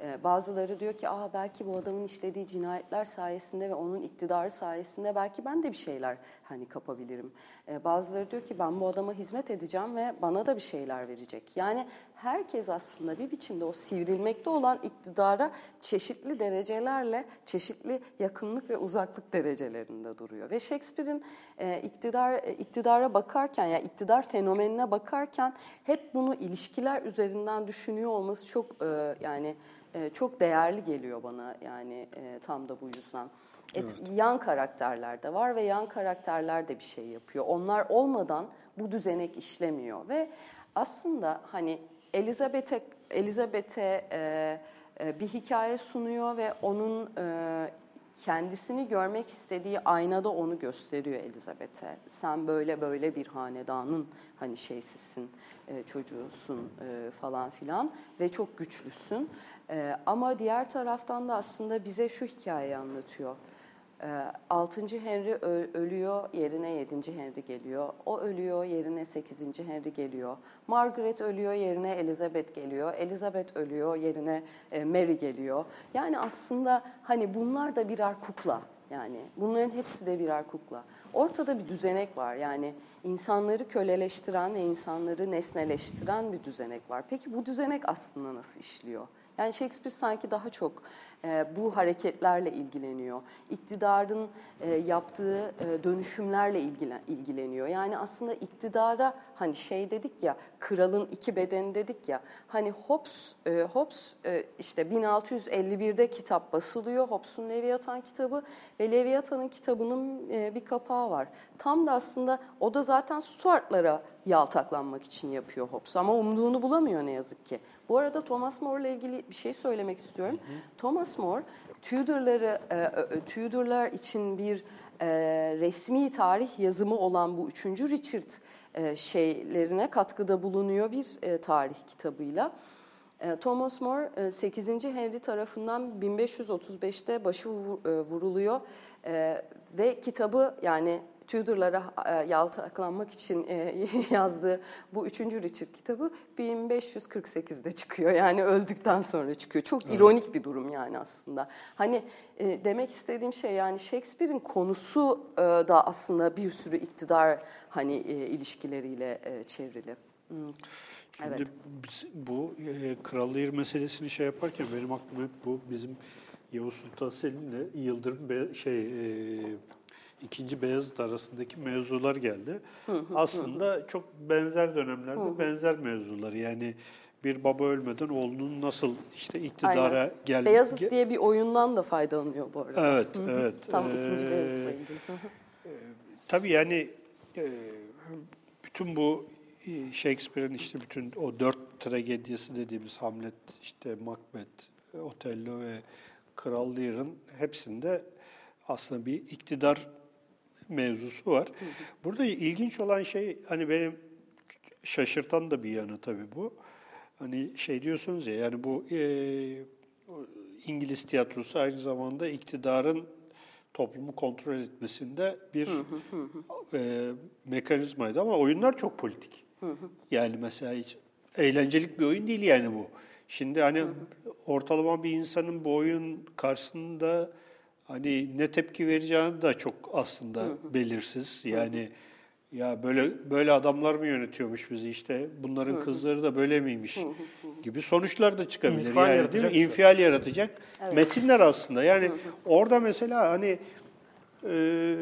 e, bazıları diyor ki Aa, belki bu adamın işlediği cinayetler sayesinde ve onun iktidarı sayesinde belki ben de bir şeyler hani kapabilirim. E, bazıları diyor ki ben bu adama hizmet edeceğim ve bana da bir şeyler verecek. Yani herkes aslında bir biçimde o sivrilmekte olan iktidara çeşitli derecelerle, çeşitli yakınlık ve uzaklık derecelerinde duruyor. Ve Shakespeare'in e, iktidar e, iktidara bakarken ya yani iktidar fenomenine bakarken hep bunu ilişkiler üzerinden düşünüyor olması çok yani çok değerli geliyor bana yani tam da bu yüzden. Et, evet. Yan karakterler de var ve yan karakterler de bir şey yapıyor. Onlar olmadan bu düzenek işlemiyor ve aslında hani Elizabeth'e Elizabeth'e e, e, bir hikaye sunuyor ve onun e, kendisini görmek istediği aynada onu gösteriyor Elizabeth'e. Sen böyle böyle bir hanedanın hani şeysizsin, e, çocuğusun e, falan filan ve çok güçlüsün. E, ama diğer taraftan da aslında bize şu hikayeyi anlatıyor. 6. Ee, Henry ölüyor, yerine 7. Henry geliyor. O ölüyor, yerine 8. Henry geliyor. Margaret ölüyor, yerine Elizabeth geliyor. Elizabeth ölüyor, yerine e, Mary geliyor. Yani aslında hani bunlar da birer kukla. Yani bunların hepsi de birer kukla. Ortada bir düzenek var. Yani insanları köleleştiren ve insanları nesneleştiren bir düzenek var. Peki bu düzenek aslında nasıl işliyor? Yani Shakespeare sanki daha çok e, bu hareketlerle ilgileniyor. İktidarın e, yaptığı e, dönüşümlerle ilgilen, ilgileniyor. Yani aslında iktidara hani şey dedik ya, kralın iki bedeni dedik ya. Hani Hobbes, e, Hobbes e, işte 1651'de kitap basılıyor. Hobbes'un Leviathan kitabı ve Leviathan'ın kitabının e, bir kapağı var. Tam da aslında o da zaten Stuart'lara yaltaklanmak için yapıyor Hobbes ama umduğunu bulamıyor ne yazık ki. Bu arada Thomas More ile ilgili bir şey söylemek istiyorum. Hı hı. Thomas More Tudor'ları e, Tudor'lar için bir e, resmi tarih yazımı olan bu 3. Richard e, şeylerine katkıda bulunuyor bir e, tarih kitabıyla. E, Thomas More 8. E, Henry tarafından 1535'te başı e, vuruluyor ve kitabı yani Tudor'lara e, yaltaklanmak için e, yazdığı bu üçüncü Richard kitabı 1548'de çıkıyor. Yani öldükten sonra çıkıyor. Çok evet. ironik bir durum yani aslında. Hani e, demek istediğim şey yani Shakespeare'in konusu da aslında bir sürü iktidar hani ilişkileriyle çevrili. Hmm. Şimdi evet. bu e, Krallığı meselesini şey yaparken benim aklıma hep bu bizim Yavuz Sultan Selim'le Yıldırım şey e, ikinci Beyazıt arasındaki mevzular geldi. Aslında çok benzer dönemlerde benzer mevzular. Yani bir baba ölmeden oğlunun nasıl işte iktidara geldi. Beyazıt diye bir oyundan da faydalanıyor bu arada. Evet, evet. Tam ee, ikinci Beyazıt'la ilgili. e, tabii yani e, bütün bu e, Shakespeare'in işte bütün o dört tragediyası dediğimiz Hamlet, işte Macbeth, Otello ve Kral Lear'ın hepsinde aslında bir iktidar mevzusu var. Burada ilginç olan şey hani benim şaşırtan da bir yanı tabii bu. Hani şey diyorsunuz ya yani bu e, İngiliz tiyatrosu aynı zamanda iktidarın toplumu kontrol etmesinde bir e, mekanizmaydı ama oyunlar çok politik. Yani mesela hiç eğlencelik bir oyun değil yani bu. Şimdi hani ortalama bir insanın bu oyun karşısında hani ne tepki vereceğini de çok aslında belirsiz. Yani ya böyle böyle adamlar mı yönetiyormuş bizi işte bunların kızları da böyle miymiş gibi sonuçlar da çıkabilir. İnfial yani değil mi? İnfial yaratacak evet. metinler aslında. Yani orada mesela hani e,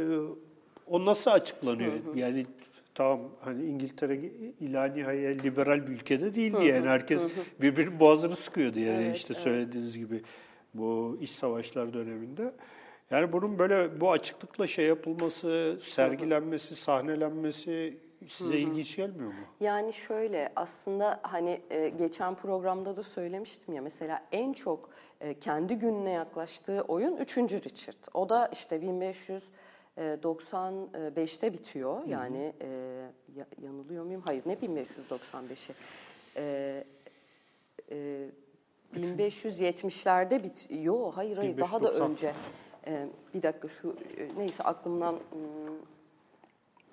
o nasıl açıklanıyor? Yani tamam hani İngiltere ila nihaya liberal bir ülkede değildi yani herkes birbirinin boğazını sıkıyordu yani Evet, işte evet. söylediğiniz gibi bu iç savaşlar döneminde. Yani bunun böyle bu açıklıkla şey yapılması, sergilenmesi, sahnelenmesi size ilginç gelmiyor mu? Yani şöyle aslında hani e, geçen programda da söylemiştim ya mesela en çok e, kendi gününe yaklaştığı oyun 3. Richard. O da işte 1595'te bitiyor. Yani e, ya- yanılıyor muyum? Hayır ne 1595'i? E, e, 1570'lerde bitiyor. Hayır hayır daha da 1590. önce. E, bir dakika şu e, neyse aklımdan hmm,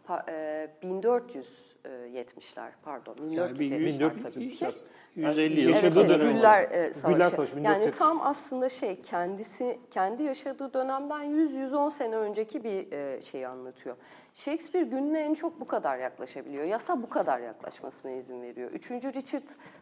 Pa- e, 1470'ler pardon. Yani bir 1470'ler 1400 tabii. işte 150 yıl. Evet, Yaşadığı evet, dönem Güller, e, Savaşı. Güller Savaşı, Yani 1470. tam aslında şey kendisi kendi yaşadığı dönemden 100-110 sene önceki bir e, şeyi anlatıyor. Shakespeare gününe en çok bu kadar yaklaşabiliyor. Yasa bu kadar yaklaşmasına izin veriyor. Üçüncü Richard'ı e,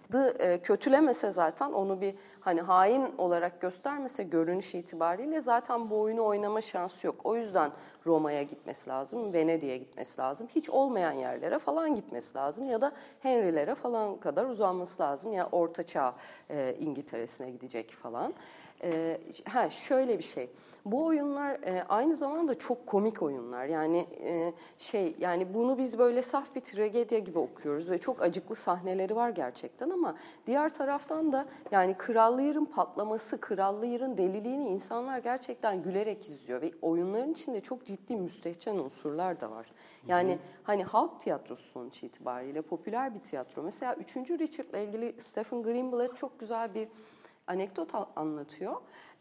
kötülemese zaten onu bir hani hain olarak göstermese görünüş itibariyle zaten bu oyunu oynama şansı yok. O yüzden Roma'ya gitmesi lazım, Venedik'e gitmesi lazım. Hiç olmayan yerlere falan gitmesi lazım ya da Henry'lere falan kadar uzanması lazım. Ya Orta Çağ e, İngiltere'sine gidecek falan. E, ha şöyle bir şey. Bu oyunlar e, aynı zamanda çok komik oyunlar. Yani e, şey yani bunu biz böyle saf bir tragedya gibi okuyoruz ve çok acıklı sahneleri var gerçekten ama diğer taraftan da yani Kral Lear'ın patlaması, Kral Lear'ın deliliğini insanlar gerçekten gülerek izliyor ve oyunların içinde çok ciddi müstehcen unsurlar da var. Yani hani halk tiyatrosu sonuç itibariyle popüler bir tiyatro. Mesela 3. Richard'la ilgili Stephen Greenblatt çok güzel bir anekdot anlatıyor,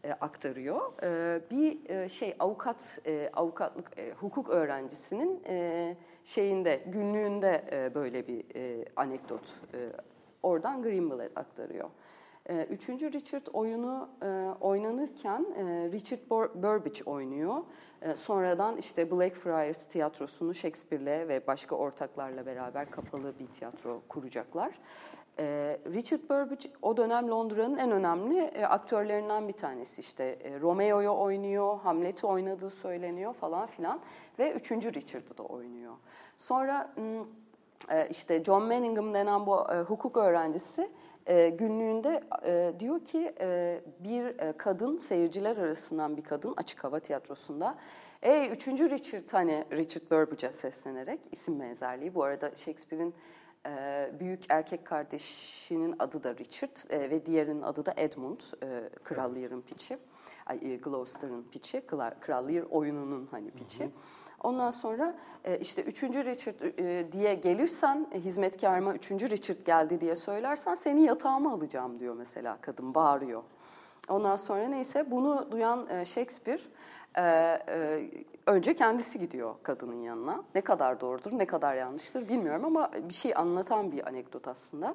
e, aktarıyor. E, bir e, şey avukat, e, avukatlık, e, hukuk öğrencisinin e, şeyinde, günlüğünde e, böyle bir e, anekdot e, oradan Greenblatt aktarıyor. E, Üçüncü Richard oyunu e, oynanırken e, Richard Bur- Burbage oynuyor. E, sonradan işte Blackfriars tiyatrosunu Shakespeare'le ve başka ortaklarla beraber kapalı bir tiyatro kuracaklar. Richard Burbage o dönem Londra'nın en önemli aktörlerinden bir tanesi. İşte Romeo'yu oynuyor, Hamlet'i oynadığı söyleniyor falan filan ve 3. Richard'ı da oynuyor. Sonra işte John Manningham denen bu hukuk öğrencisi e, günlüğünde e, diyor ki e, bir e, kadın seyirciler arasından bir kadın açık hava tiyatrosunda Ey üçüncü Richard hani Richard Burbage'a seslenerek isim benzerliği. Bu arada Shakespeare'in e, büyük erkek kardeşinin adı da Richard e, ve diğerinin adı da Edmund e, Kral Lear'ın piçi. Ay, Gloucester'ın piçi Kral, Lear oyununun hani piçi. Ondan sonra e, işte 3. Richard e, diye gelirsen e, hizmetkarıma 3. Richard geldi diye söylersen seni yatağıma alacağım diyor mesela kadın bağırıyor. Ondan sonra neyse bunu duyan e, Shakespeare e, e, önce kendisi gidiyor kadının yanına. Ne kadar doğrudur ne kadar yanlıştır bilmiyorum ama bir şey anlatan bir anekdot aslında.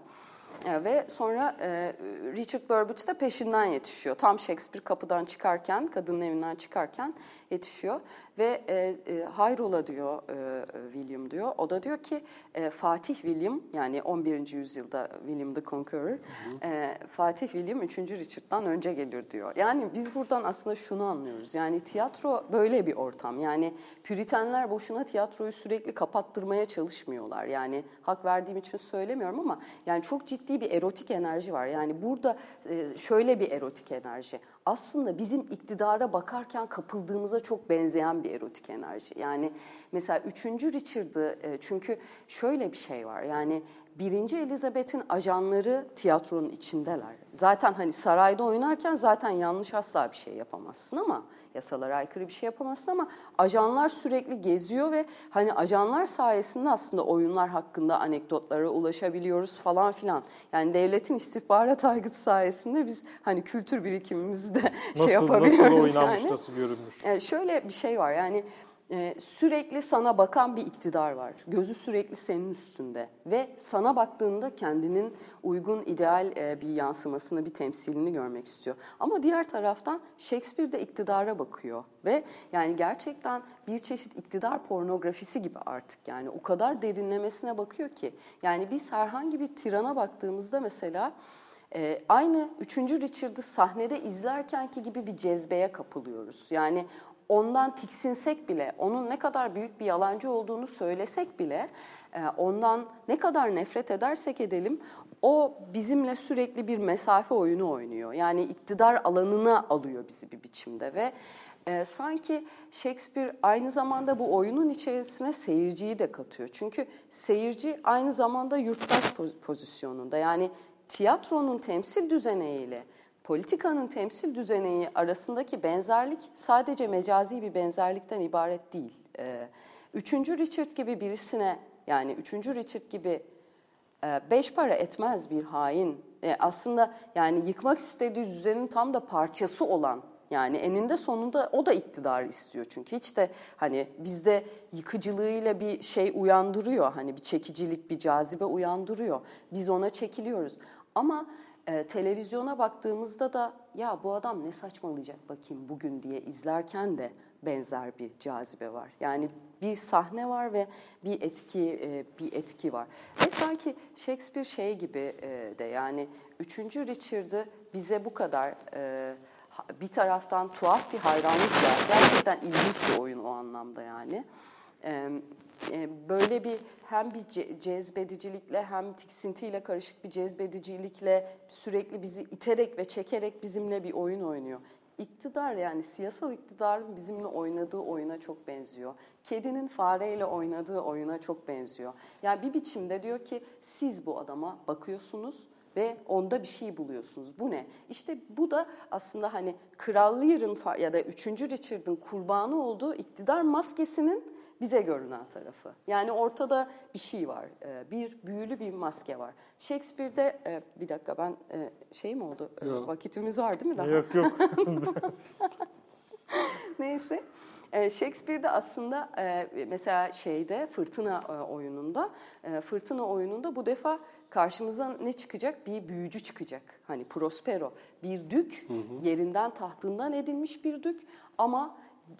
E, ve sonra e, Richard Burbage de peşinden yetişiyor. Tam Shakespeare kapıdan çıkarken, kadının evinden çıkarken yetişiyor. Ve e, e, hayrola diyor e, William diyor. O da diyor ki e, Fatih William yani 11. yüzyılda William the Conqueror. e, Fatih William 3. Richard'dan önce gelir diyor. Yani biz buradan aslında şunu anlıyoruz. Yani tiyatro böyle bir ortam. Yani Püritenler boşuna tiyatroyu sürekli kapattırmaya çalışmıyorlar. Yani hak verdiğim için söylemiyorum ama yani çok ciddi bir erotik enerji var. Yani burada e, şöyle bir erotik enerji. Aslında bizim iktidara bakarken kapıldığımıza çok benzeyen bir erotik enerji. Yani mesela 3. Richard'ı e, çünkü şöyle bir şey var. Yani Birinci Elizabeth'in ajanları tiyatronun içindeler. Zaten hani sarayda oynarken zaten yanlış asla bir şey yapamazsın ama yasalara aykırı bir şey yapamazsın ama ajanlar sürekli geziyor ve hani ajanlar sayesinde aslında oyunlar hakkında anekdotlara ulaşabiliyoruz falan filan. Yani devletin istihbarat aygıtı sayesinde biz hani kültür birikimimizi de Nasıl, şey yapabiliyoruz nasıl oynanmış, yani. nasıl görünmüş. Yani şöyle bir şey var yani e, sürekli sana bakan bir iktidar var. Gözü sürekli senin üstünde ve sana baktığında kendinin uygun ideal e, bir yansımasını, bir temsilini görmek istiyor. Ama diğer taraftan Shakespeare de iktidara bakıyor ve yani gerçekten bir çeşit iktidar pornografisi gibi artık yani o kadar derinlemesine bakıyor ki yani biz herhangi bir tirana baktığımızda mesela ee, aynı 3. Richard'ı sahnede izlerkenki gibi bir cezbeye kapılıyoruz. Yani ondan tiksinsek bile, onun ne kadar büyük bir yalancı olduğunu söylesek bile, e, ondan ne kadar nefret edersek edelim, o bizimle sürekli bir mesafe oyunu oynuyor. Yani iktidar alanına alıyor bizi bir biçimde ve e, sanki Shakespeare aynı zamanda bu oyunun içerisine seyirciyi de katıyor. Çünkü seyirci aynı zamanda yurttaş pozisyonunda. Yani tiyatronun temsil düzeneğiyle politikanın temsil düzeneği arasındaki benzerlik sadece mecazi bir benzerlikten ibaret değil. E, üçüncü Richard gibi birisine yani üçüncü Richard gibi e, beş para etmez bir hain e, aslında yani yıkmak istediği düzenin tam da parçası olan yani eninde sonunda o da iktidar istiyor. Çünkü hiç de hani bizde yıkıcılığıyla bir şey uyandırıyor hani bir çekicilik bir cazibe uyandırıyor. Biz ona çekiliyoruz. Ama e, televizyona baktığımızda da ya bu adam ne saçmalayacak bakayım bugün diye izlerken de benzer bir cazibe var. Yani bir sahne var ve bir etki e, bir etki var. Ve sanki Shakespeare şey gibi e, de yani 3. Richard'ı bize bu kadar e, bir taraftan tuhaf bir hayranlıkla gerçekten ilginç bir oyun o anlamda yani. Böyle bir hem bir cezbedicilikle hem tiksintiyle karışık bir cezbedicilikle sürekli bizi iterek ve çekerek bizimle bir oyun oynuyor. İktidar yani siyasal iktidarın bizimle oynadığı oyuna çok benziyor. Kedinin fareyle oynadığı oyuna çok benziyor. Yani bir biçimde diyor ki siz bu adama bakıyorsunuz ve onda bir şey buluyorsunuz. Bu ne? İşte bu da aslında hani Kral ya da 3. Richard'ın kurbanı olduğu iktidar maskesinin bize görünen tarafı. Yani ortada bir şey var. E, bir büyülü bir maske var. Shakespeare'de e, bir dakika ben e, şey mi oldu? Yok. Vakitimiz var değil mi daha? Yok yok. Neyse. Shakespeare'de aslında mesela şeyde Fırtına oyununda, Fırtına oyununda bu defa karşımıza ne çıkacak? Bir büyücü çıkacak. Hani Prospero, bir dük, hı hı. yerinden tahtından edilmiş bir dük ama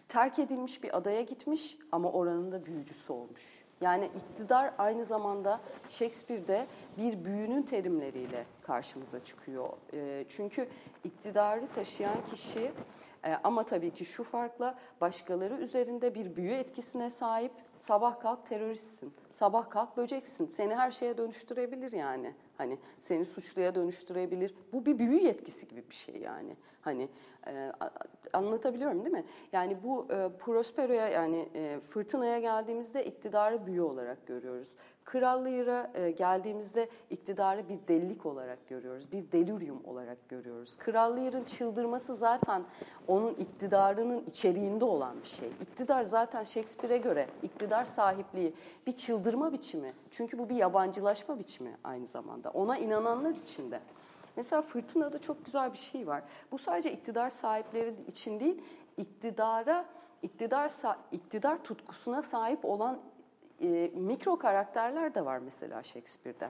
terk edilmiş bir adaya gitmiş ama oranın da büyücüsü olmuş. Yani iktidar aynı zamanda Shakespeare'de bir büyünün terimleriyle karşımıza çıkıyor. Çünkü iktidarı taşıyan kişi e, ama tabii ki şu farkla başkaları üzerinde bir büyü etkisine sahip sabah kalk teröristsin, sabah kalk böceksin. Seni her şeye dönüştürebilir yani. Hani seni suçluya dönüştürebilir. Bu bir büyü yetkisi gibi bir şey yani. Hani e, anlatabiliyorum değil mi? Yani bu e, Prospero'ya yani e, fırtınaya geldiğimizde iktidarı büyü olarak görüyoruz. Kral Lear'a e, geldiğimizde iktidarı bir delilik olarak görüyoruz. Bir delirium olarak görüyoruz. Kral Lear'ın çıldırması zaten onun iktidarının içeriğinde olan bir şey. İktidar zaten Shakespeare'e göre iktidar sahipliği bir çıldırma biçimi. Çünkü bu bir yabancılaşma biçimi aynı zamanda. Ona inananlar için de. Mesela fırtınada çok güzel bir şey var. Bu sadece iktidar sahipleri için değil, iktidara iktidar iktidar tutkusuna sahip olan e, mikro karakterler de var mesela Shakespeare'de.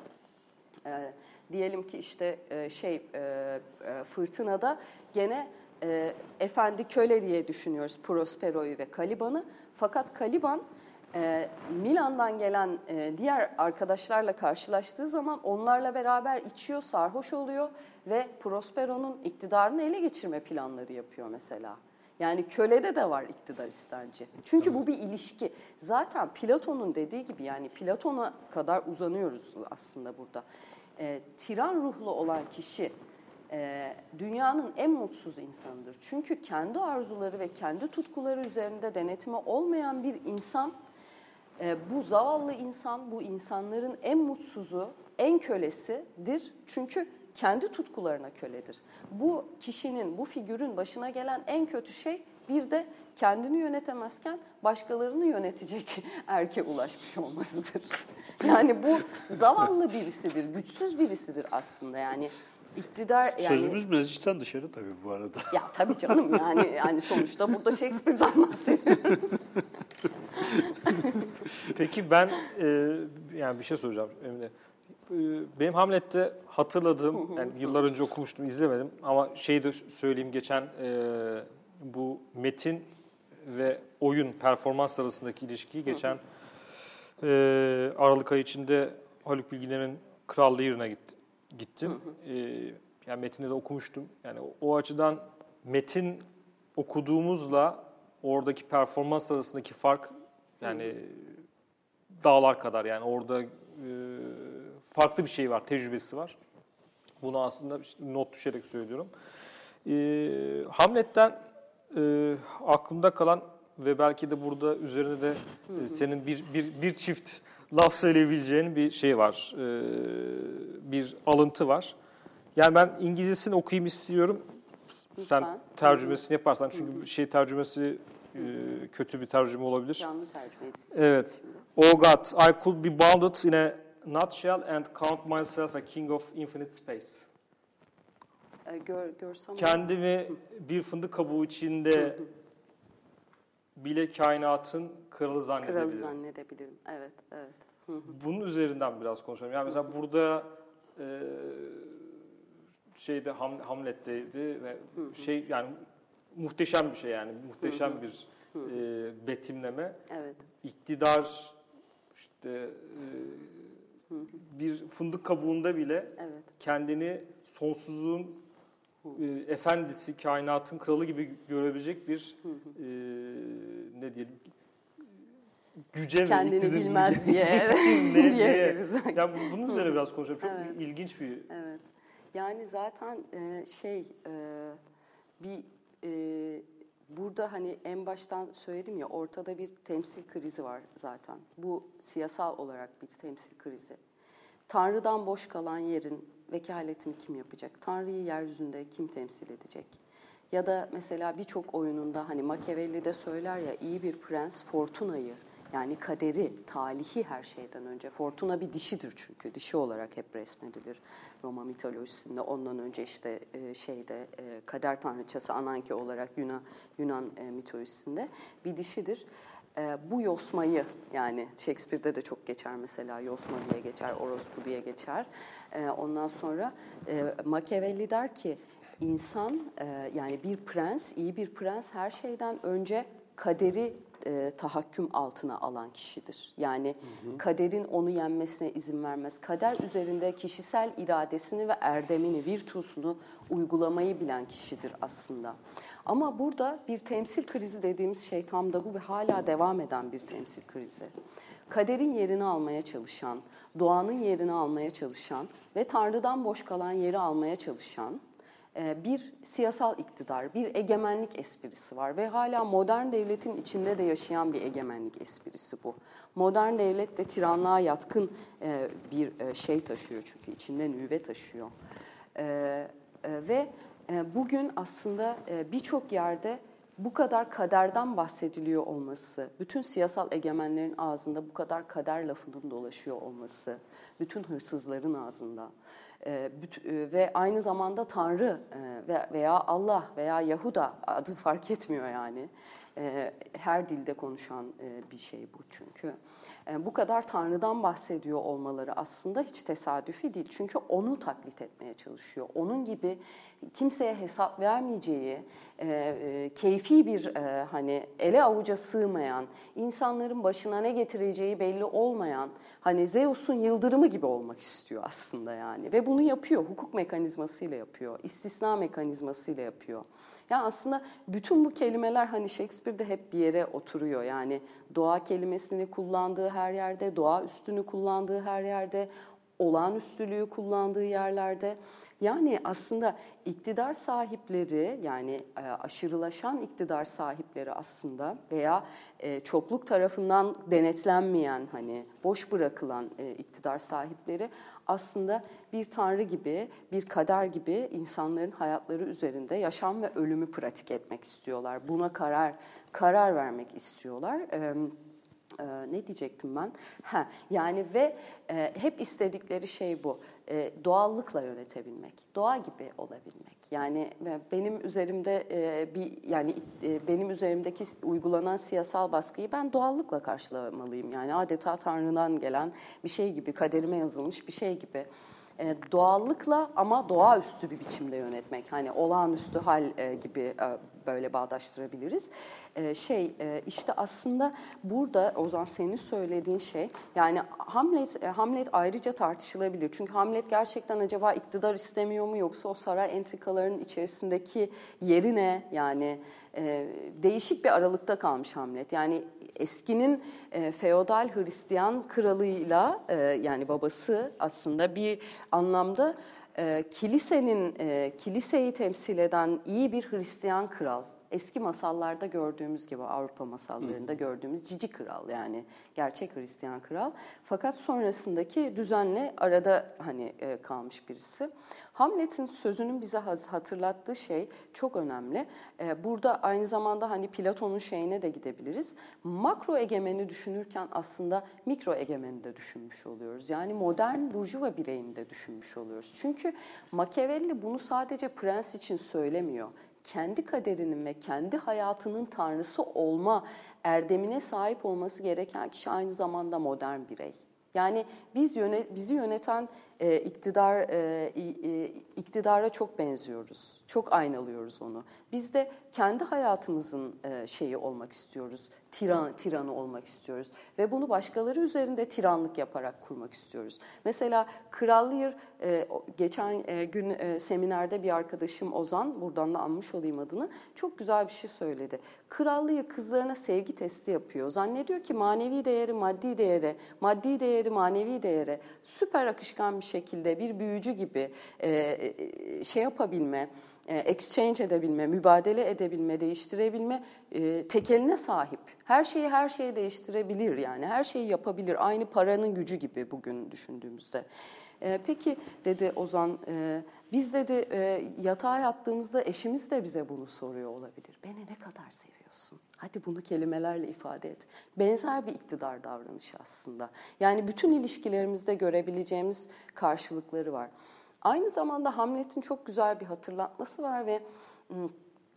E, diyelim ki işte e, şey e, e, fırtınada gene e, efendi köle diye düşünüyoruz Prospero'yu ve Caliban'ı. Fakat Caliban e, Milan'dan gelen e, diğer arkadaşlarla karşılaştığı zaman onlarla beraber içiyor, sarhoş oluyor ve Prospero'nun iktidarını ele geçirme planları yapıyor mesela. Yani kölede de var iktidar istenci. Çünkü bu bir ilişki. Zaten Platon'un dediği gibi yani Platon'a kadar uzanıyoruz aslında burada. E, tiran ruhlu olan kişi e, dünyanın en mutsuz insanıdır. Çünkü kendi arzuları ve kendi tutkuları üzerinde denetimi olmayan bir insan, e, bu zavallı insan, bu insanların en mutsuzu, en kölesidir. Çünkü kendi tutkularına köledir. Bu kişinin, bu figürün başına gelen en kötü şey bir de kendini yönetemezken başkalarını yönetecek erke ulaşmış olmasıdır. Yani bu zavallı birisidir, güçsüz birisidir aslında. Yani iktidar yani Sözümüz meclisten dışarı tabii bu arada. Ya tabii canım yani yani sonuçta burada Shakespeare'den bahsediyoruz. Peki ben e, yani bir şey soracağım Emine. E, benim Hamlet'te hatırladığım, yani yıllar önce okumuştum, izlemedim ama şeyi de söyleyeyim geçen e, bu metin ve oyun performans arasındaki ilişkiyi geçen e, Aralık ayı içinde Haluk Bilginer'in Kral Lear'ına gittim gittim. E, yani metinde de okumuştum. Yani o, o açıdan metin okuduğumuzla oradaki performans arasındaki fark yani dağlar kadar yani orada e, farklı bir şey var, tecrübesi var. Bunu aslında not düşerek söylüyorum. E, Hamlet'ten e, aklımda kalan ve belki de burada üzerine de e, senin bir, bir, bir çift laf söyleyebileceğin bir şey var, e, bir alıntı var. Yani ben İngilizcesini okuyayım istiyorum. Sen Lütfen. tercümesini yaparsan çünkü şey tercümesi e, kötü bir tercüme olabilir. Canlı tercüme isteyeceksiniz Evet. şimdi. Oh God, I could be bounded in a nutshell and count myself a king of infinite space. Ee, gör, görsem Kendimi bir fındık kabuğu içinde bile kainatın kralı kralı zannedebilirim. zannedebilirim. Evet, evet. Hı hı. Bunun üzerinden biraz konuşalım. Yani mesela burada e, şeyde Ham, Hamlet'teydi ve şey yani muhteşem bir şey yani muhteşem bir e, betimleme. Evet. İktidar işte e, bir fındık kabuğunda bile Evet. kendini sonsuzluğun e, efendisi, kainatın kralı gibi görebilecek bir e, ne diyelim güce Kendini bilmez diye Ne- diyebiliriz. Ya bunun üzerine biraz konuşalım. Çok Evet. ilginç bir Evet. Yani zaten e, şey e, bir e, burada hani en baştan söyledim ya ortada bir temsil krizi var zaten. Bu siyasal olarak bir temsil krizi. Tanrı'dan boş kalan yerin vekaletini kim yapacak? Tanrı'yı yeryüzünde kim temsil edecek? Ya da mesela birçok oyununda hani Machiavelli de söyler ya iyi bir prens Fortuna'yı yani kaderi, talihi her şeyden önce. Fortuna bir dişidir çünkü. Dişi olarak hep resmedilir Roma mitolojisinde. Ondan önce işte e, şeyde e, kader tanrıçası Ananke olarak Yunan, Yunan e, mitolojisinde bir dişidir. E, bu yosmayı yani Shakespeare'de de çok geçer mesela yosma diye geçer, orospu diye geçer. E, ondan sonra e, Machiavelli der ki insan e, yani bir prens, iyi bir prens her şeyden önce kaderi e, tahakküm altına alan kişidir. Yani kaderin onu yenmesine izin vermez. Kader üzerinde kişisel iradesini ve erdemini, virtusunu uygulamayı bilen kişidir aslında. Ama burada bir temsil krizi dediğimiz şey tam da bu ve hala devam eden bir temsil krizi. Kaderin yerini almaya çalışan, doğanın yerini almaya çalışan ve Tanrı'dan boş kalan yeri almaya çalışan bir siyasal iktidar, bir egemenlik esprisi var ve hala modern devletin içinde de yaşayan bir egemenlik esprisi bu. Modern devlet de tiranlığa yatkın e, bir e, şey taşıyor çünkü içinde nüve taşıyor. Ve bugün aslında birçok yerde bu kadar kaderden bahsediliyor olması, bütün siyasal egemenlerin ağzında bu kadar kader lafının dolaşıyor olması, bütün hırsızların ağzında ve aynı zamanda Tanrı veya Allah veya Yahuda adı fark etmiyor yani. Her dilde konuşan bir şey bu çünkü. Bu kadar Tanrı'dan bahsediyor olmaları aslında hiç tesadüfi değil. Çünkü onu taklit etmeye çalışıyor. Onun gibi kimseye hesap vermeyeceği, keyfi bir hani ele avuca sığmayan, insanların başına ne getireceği belli olmayan, hani Zeus'un yıldırımı gibi olmak istiyor aslında yani. Ve bunu yapıyor, hukuk mekanizmasıyla yapıyor, istisna mekanizmasıyla yapıyor. Yani aslında bütün bu kelimeler hani Shakespeare'de hep bir yere oturuyor. Yani doğa kelimesini kullandığı her yerde, doğa üstünü kullandığı her yerde, olağanüstülüğü kullandığı yerlerde. Yani aslında iktidar sahipleri yani aşırılaşan iktidar sahipleri aslında veya çokluk tarafından denetlenmeyen hani boş bırakılan iktidar sahipleri aslında bir tanrı gibi, bir kader gibi insanların hayatları üzerinde yaşam ve ölümü pratik etmek istiyorlar. Buna karar karar vermek istiyorlar. Ee, ne diyecektim ben? Ha, yani ve e, hep istedikleri şey bu. E, doğallıkla yönetebilmek, doğa gibi olabilmek. Yani benim üzerimde e, bir yani e, benim üzerimdeki uygulanan siyasal baskıyı ben doğallıkla karşılamalıyım. Yani adeta Tanrı'dan gelen bir şey gibi, kaderime yazılmış bir şey gibi. E, doğallıkla ama doğaüstü bir biçimde yönetmek. Hani olağanüstü hal e, gibi e, böyle bağdaştırabiliriz. E, şey e, işte aslında burada Ozan senin söylediğin şey yani Hamlet e, Hamlet ayrıca tartışılabilir. Çünkü Hamlet gerçekten acaba iktidar istemiyor mu yoksa o saray entrikalarının içerisindeki yeri ne yani e, değişik bir aralıkta kalmış Hamlet. Yani eskinin e, feodal Hristiyan kralıyla e, yani babası aslında bir anlamda e, kilisenin e, kiliseyi temsil eden iyi bir Hristiyan kral eski masallarda gördüğümüz gibi Avrupa masallarında gördüğümüz cici kral yani gerçek Hristiyan kral. Fakat sonrasındaki düzenle arada hani e, kalmış birisi. Hamlet'in sözünün bize hatırlattığı şey çok önemli. E, burada aynı zamanda hani Platon'un şeyine de gidebiliriz. Makro egemeni düşünürken aslında mikro egemeni de düşünmüş oluyoruz. Yani modern burjuva bireyini de düşünmüş oluyoruz. Çünkü Machiavelli bunu sadece prens için söylemiyor kendi kaderinin ve kendi hayatının tanrısı olma erdemine sahip olması gereken kişi aynı zamanda modern birey. Yani biz yönet, bizi yöneten e, iktidar e, e, iktidara çok benziyoruz. Çok aynalıyoruz onu. Biz de kendi hayatımızın e, şeyi olmak istiyoruz. Tiran tiranı olmak istiyoruz ve bunu başkaları üzerinde tiranlık yaparak kurmak istiyoruz. Mesela Kral Lear e, geçen e, gün e, seminerde bir arkadaşım Ozan buradan da anmış olayım adını çok güzel bir şey söyledi. Kral Lear kızlarına sevgi testi yapıyor. Zannediyor ki manevi değeri maddi değere, maddi değeri manevi değere süper akışkan bir şekilde bir büyücü gibi e, e, şey yapabilme, e, exchange edebilme, mübadele edebilme, değiştirebilme e, tekeline sahip. Her şeyi her şeyi değiştirebilir yani. Her şeyi yapabilir. Aynı paranın gücü gibi bugün düşündüğümüzde. E, peki dedi Ozan, e, biz dedi e, yatağa yattığımızda eşimiz de bize bunu soruyor olabilir. Beni ne kadar seviyorsun? Hadi bunu kelimelerle ifade et. Benzer bir iktidar davranışı aslında. Yani bütün ilişkilerimizde görebileceğimiz karşılıkları var. Aynı zamanda Hamlet'in çok güzel bir hatırlatması var ve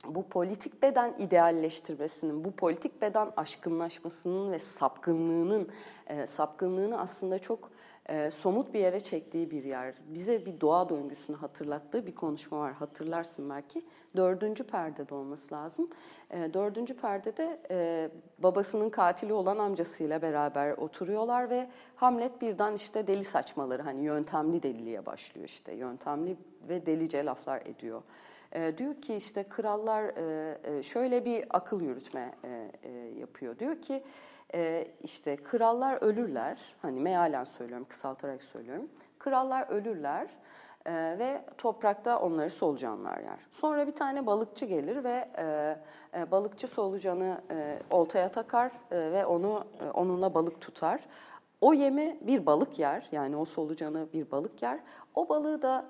bu politik beden idealleştirmesinin, bu politik beden aşkınlaşmasının ve sapkınlığının, e, sapkınlığını aslında çok e, somut bir yere çektiği bir yer. Bize bir doğa döngüsünü hatırlattığı bir konuşma var. Hatırlarsın belki. Dördüncü perdede olması lazım. E, dördüncü perdede e, babasının katili olan amcasıyla beraber oturuyorlar ve Hamlet birden işte deli saçmaları hani yöntemli deliliğe başlıyor işte. Yöntemli ve delice laflar ediyor. E, diyor ki işte krallar e, e şöyle bir akıl yürütme e, e, yapıyor. Diyor ki e, işte krallar ölürler, hani mealen söylüyorum, kısaltarak söylüyorum. Krallar ölürler e, ve toprakta onları solucanlar yer. Sonra bir tane balıkçı gelir ve e, e, balıkçı solucanı e, oltaya takar e, ve onu e, onunla balık tutar. O yemi bir balık yer, yani o solucanı bir balık yer. O balığı da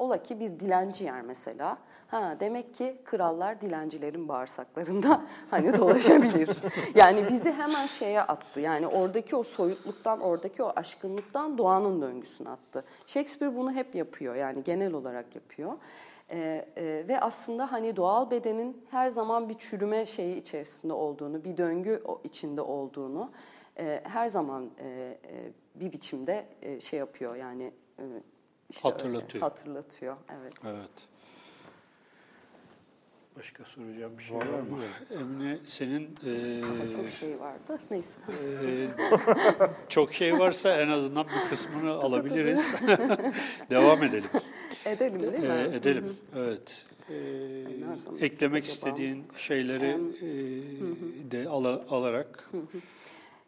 ola ki bir dilenci yer mesela. Ha demek ki krallar dilencilerin bağırsaklarında hani dolaşabilir. yani bizi hemen şeye attı. Yani oradaki o soyutluktan, oradaki o aşkınlıktan doğanın döngüsüne attı. Shakespeare bunu hep yapıyor. Yani genel olarak yapıyor. Ee, e, ve aslında hani doğal bedenin her zaman bir çürüme şeyi içerisinde olduğunu, bir döngü içinde olduğunu e, her zaman e, e, bir biçimde e, şey yapıyor yani e, işte hatırlatıyor. Öyle, hatırlatıyor. Evet. Evet. Başka soracağım bir şey var, var mı? Emine senin... E, çok şey vardı. Neyse. E, çok şey varsa en azından bir kısmını alabiliriz. Devam edelim. Edelim değil mi? E, edelim, Hı-hı. evet. E, eklemek istediğin şeyleri e, de al, alarak... Hı-hı.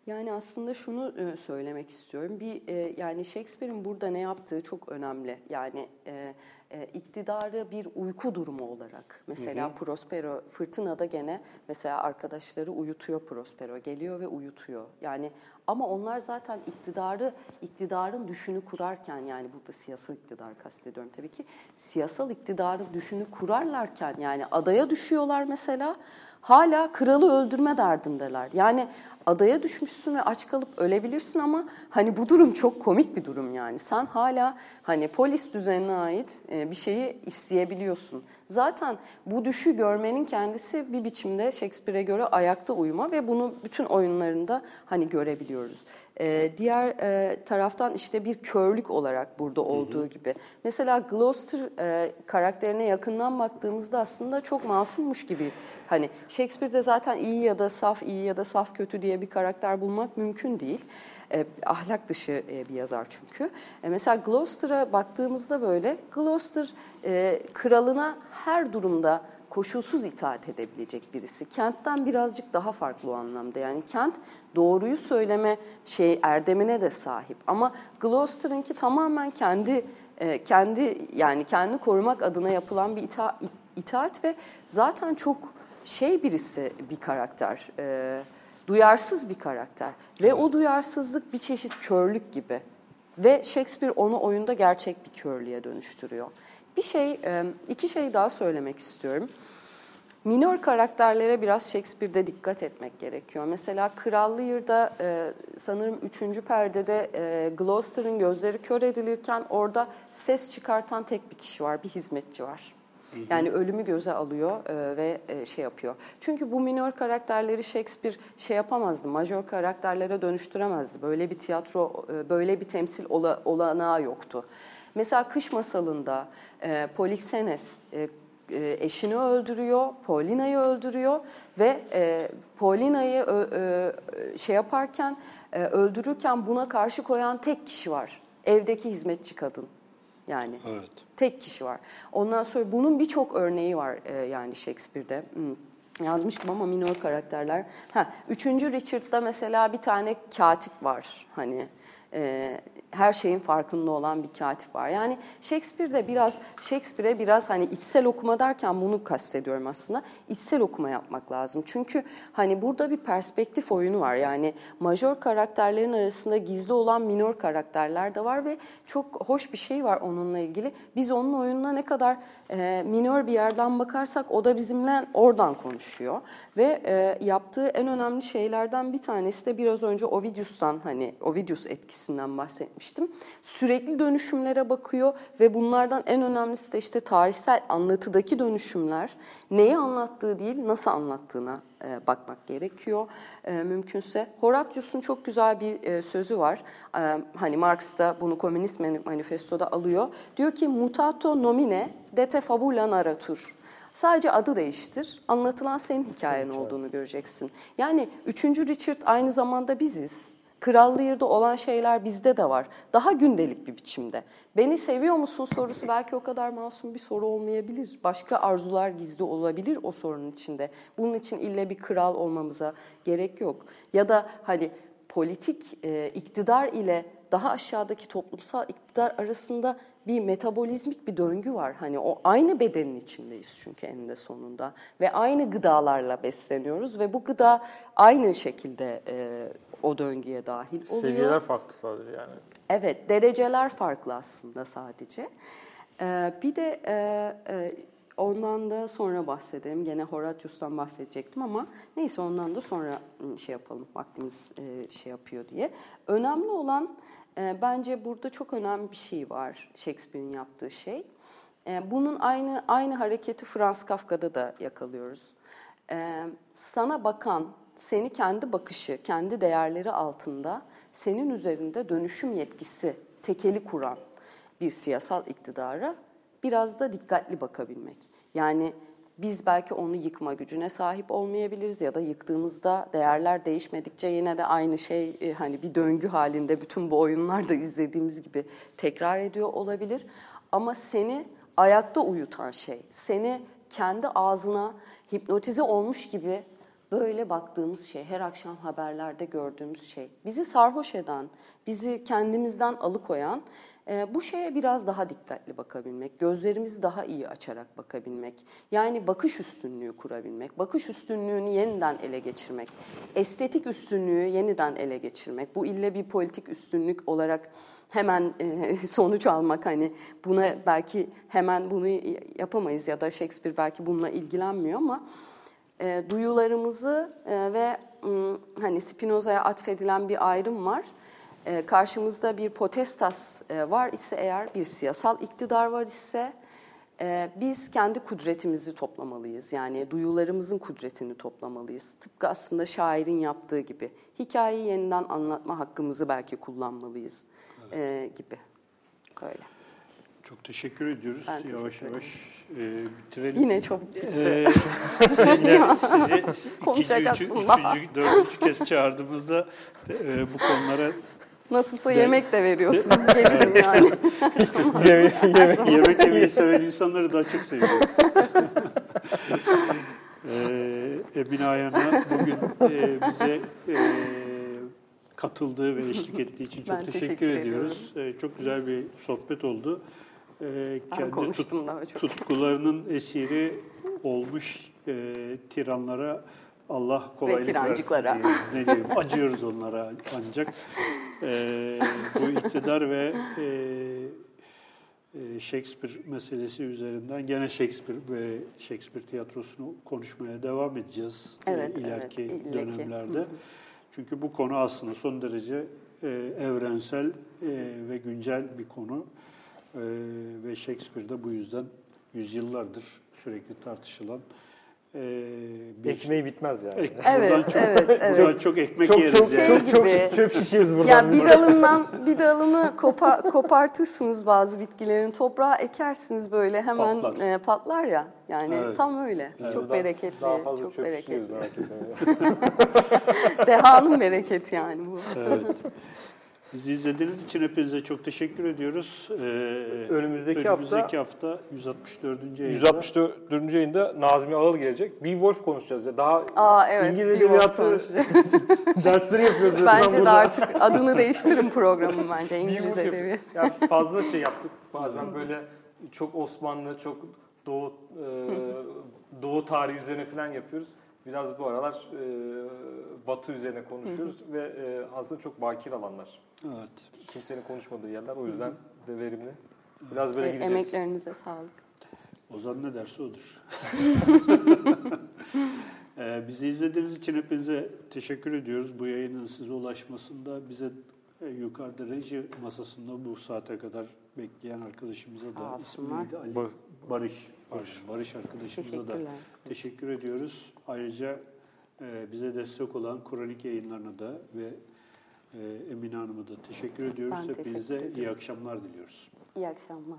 Yani aslında şunu e, söylemek istiyorum. Bir e, yani Shakespeare'in burada ne yaptığı çok önemli. Yani e, e, iktidarı bir uyku durumu olarak. Mesela hı hı. Prospero fırtınada gene mesela arkadaşları uyutuyor Prospero. Geliyor ve uyutuyor. Yani ama onlar zaten iktidarı iktidarın düşünü kurarken yani burada siyasal iktidar kastediyorum tabii ki. Siyasal iktidarın düşünü kurarlarken yani adaya düşüyorlar mesela hala kralı öldürme derdindeler. Yani adaya düşmüşsün ve aç kalıp ölebilirsin ama hani bu durum çok komik bir durum yani. Sen hala hani polis düzenine ait e, bir şeyi isteyebiliyorsun. Zaten bu düşü görmenin kendisi bir biçimde Shakespeare'e göre ayakta uyuma ve bunu bütün oyunlarında hani görebiliyoruz. E, diğer e, taraftan işte bir körlük olarak burada olduğu hı hı. gibi. Mesela Gloucester e, karakterine yakından baktığımızda aslında çok masummuş gibi. Hani Shakespeare'de zaten iyi ya da saf iyi ya da saf kötü diye bir karakter bulmak mümkün değil. E, ahlak dışı e, bir yazar çünkü. E, mesela Gloucester'a baktığımızda böyle Gloucester e, kralına her durumda koşulsuz itaat edebilecek birisi. Kentten birazcık daha farklı o anlamda. Yani kent doğruyu söyleme şey erdemine de sahip. Ama Gloucester'ınki tamamen kendi e, kendi yani kendi korumak adına yapılan bir ita, itaat ve zaten çok şey birisi bir karakter. E, duyarsız bir karakter ve evet. o duyarsızlık bir çeşit körlük gibi. Ve Shakespeare onu oyunda gerçek bir körlüğe dönüştürüyor. Bir şey, iki şey daha söylemek istiyorum. Minor karakterlere biraz Shakespeare'de dikkat etmek gerekiyor. Mesela Kral Lear'da sanırım üçüncü perdede Gloucester'ın gözleri kör edilirken orada ses çıkartan tek bir kişi var, bir hizmetçi var. Yani ölümü göze alıyor e, ve e, şey yapıyor. Çünkü bu minor karakterleri Shakespeare şey yapamazdı, majör karakterlere dönüştüremezdi. Böyle bir tiyatro, e, böyle bir temsil ola, olanağı yoktu. Mesela Kış Masalı'nda e, Polixenes e, e, eşini öldürüyor, Paulina'yı öldürüyor ve e, Paulina'yı e, şey yaparken, e, öldürürken buna karşı koyan tek kişi var. Evdeki hizmetçi kadın. Yani evet. tek kişi var. Ondan sonra bunun birçok örneği var e, yani Shakespeare'de. Hmm. Yazmıştım ama minor karakterler. Ha, üçüncü Richard'da mesela bir tane katip var. Hani e, her şeyin farkında olan bir katip var. Yani Shakespeare'de biraz Shakespeare'e biraz hani içsel okuma derken bunu kastediyorum aslında. İçsel okuma yapmak lazım. Çünkü hani burada bir perspektif oyunu var. Yani majör karakterlerin arasında gizli olan minor karakterler de var ve çok hoş bir şey var onunla ilgili. Biz onun oyununa ne kadar e, minor bir yerden bakarsak o da bizimle oradan konuşuyor. Ve e, yaptığı en önemli şeylerden bir tanesi de biraz önce Ovidius'tan hani Ovidius etkisinden bahsetmiştim. Sürekli dönüşümlere bakıyor ve bunlardan en önemlisi de işte tarihsel anlatıdaki dönüşümler. Neyi anlattığı değil, nasıl anlattığına e, bakmak gerekiyor e, mümkünse. Horatius'un çok güzel bir e, sözü var. Hani Marx da bunu Komünist Manifesto'da alıyor. Diyor ki mutato nomine dete fabula narratur. Sadece adı değiştir. Anlatılan senin hikayen olduğunu göreceksin. Yani 3. Richard aynı zamanda biziz. Kral Lear'da olan şeyler bizde de var. Daha gündelik bir biçimde. Beni seviyor musun sorusu belki o kadar masum bir soru olmayabilir. Başka arzular gizli olabilir o sorunun içinde. Bunun için ille bir kral olmamıza gerek yok. Ya da hani politik e, iktidar ile daha aşağıdaki toplumsal iktidar arasında bir metabolizmik bir döngü var. Hani o aynı bedenin içindeyiz çünkü eninde sonunda ve aynı gıdalarla besleniyoruz ve bu gıda aynı şekilde e, o döngüye dahil oluyor. Seviyeler farklı sadece yani. Evet, dereceler farklı aslında sadece. Ee, bir de e, e, ondan da sonra bahsedelim. Gene Horatius'tan bahsedecektim ama neyse ondan da sonra ıı, şey yapalım. Vaktimiz e, şey yapıyor diye. Önemli olan e, bence burada çok önemli bir şey var Shakespeare'in yaptığı şey. E, bunun aynı aynı hareketi Franz Kafka'da da yakalıyoruz. E, sana bakan, seni kendi bakışı, kendi değerleri altında senin üzerinde dönüşüm yetkisi, tekeli kuran bir siyasal iktidara biraz da dikkatli bakabilmek. Yani biz belki onu yıkma gücüne sahip olmayabiliriz ya da yıktığımızda değerler değişmedikçe yine de aynı şey e, hani bir döngü halinde bütün bu oyunlarda izlediğimiz gibi tekrar ediyor olabilir. Ama seni ayakta uyutan şey, seni kendi ağzına hipnotize olmuş gibi böyle baktığımız şey, her akşam haberlerde gördüğümüz şey, bizi sarhoş eden, bizi kendimizden alıkoyan e, bu şeye biraz daha dikkatli bakabilmek, gözlerimizi daha iyi açarak bakabilmek, yani bakış üstünlüğü kurabilmek, bakış üstünlüğünü yeniden ele geçirmek, estetik üstünlüğü yeniden ele geçirmek. Bu ille bir politik üstünlük olarak hemen e, sonuç almak hani buna belki hemen bunu yapamayız ya da Shakespeare belki bununla ilgilenmiyor ama e, duyularımızı e, ve m, hani Spinoza'ya atfedilen bir ayrım var. E, karşımızda bir potestas e, var ise eğer bir siyasal iktidar var ise Ee, biz kendi kudretimizi toplamalıyız. Yani duyularımızın kudretini toplamalıyız. Tıpkı aslında şairin yaptığı gibi. Hikayeyi yeniden anlatma hakkımızı belki kullanmalıyız ee, gibi. Böyle. Çok teşekkür ediyoruz. Ben teşekkür yavaş ederim. yavaş e, bitirelim. Yine çok Ee, yine sizi ikinci, Konuşacaktım üçü- üçüncü, dördüncü kez çağırdığımızda e, bu konulara nasılsa De- yemek de veriyorsunuz. Gelirim yani. Yemek, yemek yemeyi seven insanları daha çok seviyoruz. ee, Emine Ayhan'a bugün e, bize e, katıldığı ve eşlik ettiği için çok Ben teşekkür, teşekkür ediyoruz. E, çok güzel bir sohbet oldu. E, kendi tut- tutkularının esiri olmuş e, tiranlara Allah kolaylık tirancıklara. versin diye. Ne diyeyim, acıyoruz onlara ancak. E, bu iktidar ve e, e, Shakespeare meselesi üzerinden gene Shakespeare ve Shakespeare tiyatrosunu konuşmaya devam edeceğiz e, Evet, ileriki evet, dönemlerde. Çünkü bu konu aslında son derece e, evrensel e, ve güncel bir konu. E, ve Shakespeare de bu yüzden yüzyıllardır sürekli tartışılan e, bir Ekmeği bitmez yani. Ek- Evet, buradan çok, evet, evet. buradan çok ekmek Çok yeriz çok, Şey yani. çok, çok gibi. çöp şişiyoruz buradan. Ya bir dalından bir dalını kopa, kopartırsınız bazı bitkilerin toprağa ekersiniz böyle hemen Patlar. e, patlar ya. Yani Evet. tam öyle. Yani çok daha- bereketli, Daha fazla çok çöp bereketli. Dehanın bereketi yani bu. Evet. Bizi izlediğiniz için hepinize çok teşekkür ediyoruz. Ee, Önümüzdeki hafta- önümüzdeki hafta 164. yayında 164. yayında Nazmi Ağıl gelecek. Beowulf konuşacağız ya. Daha Aa evet. İngiliz edebiyatı konuşacağız. dersleri yapıyoruz. bence de artık adını değiştirin programın bence İngiliz Beowulf yap- edebi. Yani fazla şey yaptık. Bazen böyle çok Osmanlı, çok Doğu e, Doğu tarihi üzerine falan yapıyoruz. Biraz bu aralar e, Batı üzerine konuşuyoruz ve e, aslında çok bakir alanlar. Evet. Kimsenin konuşmadığı yerler. O yüzden de verimli. Biraz böyle E, gideceğiz. emeklerinize sağlık. Ozan ne derse odur. ee, bizi izlediğiniz için hepinize teşekkür ediyoruz. Bu yayının size ulaşmasında bize e, yukarıda reji masasında bu saate kadar bekleyen arkadaşımıza Sağ da olsunlar. ismi neydi? Ali- Bar- Barış. Barış, Barış arkadaşımıza da teşekkür ediyoruz. Ayrıca e, bize destek olan kronik yayınlarına da ve Emine Hanım'a da teşekkür ediyoruz. Ben teşekkür Hepinize iyi ediyorum. akşamlar diliyoruz. İyi akşamlar.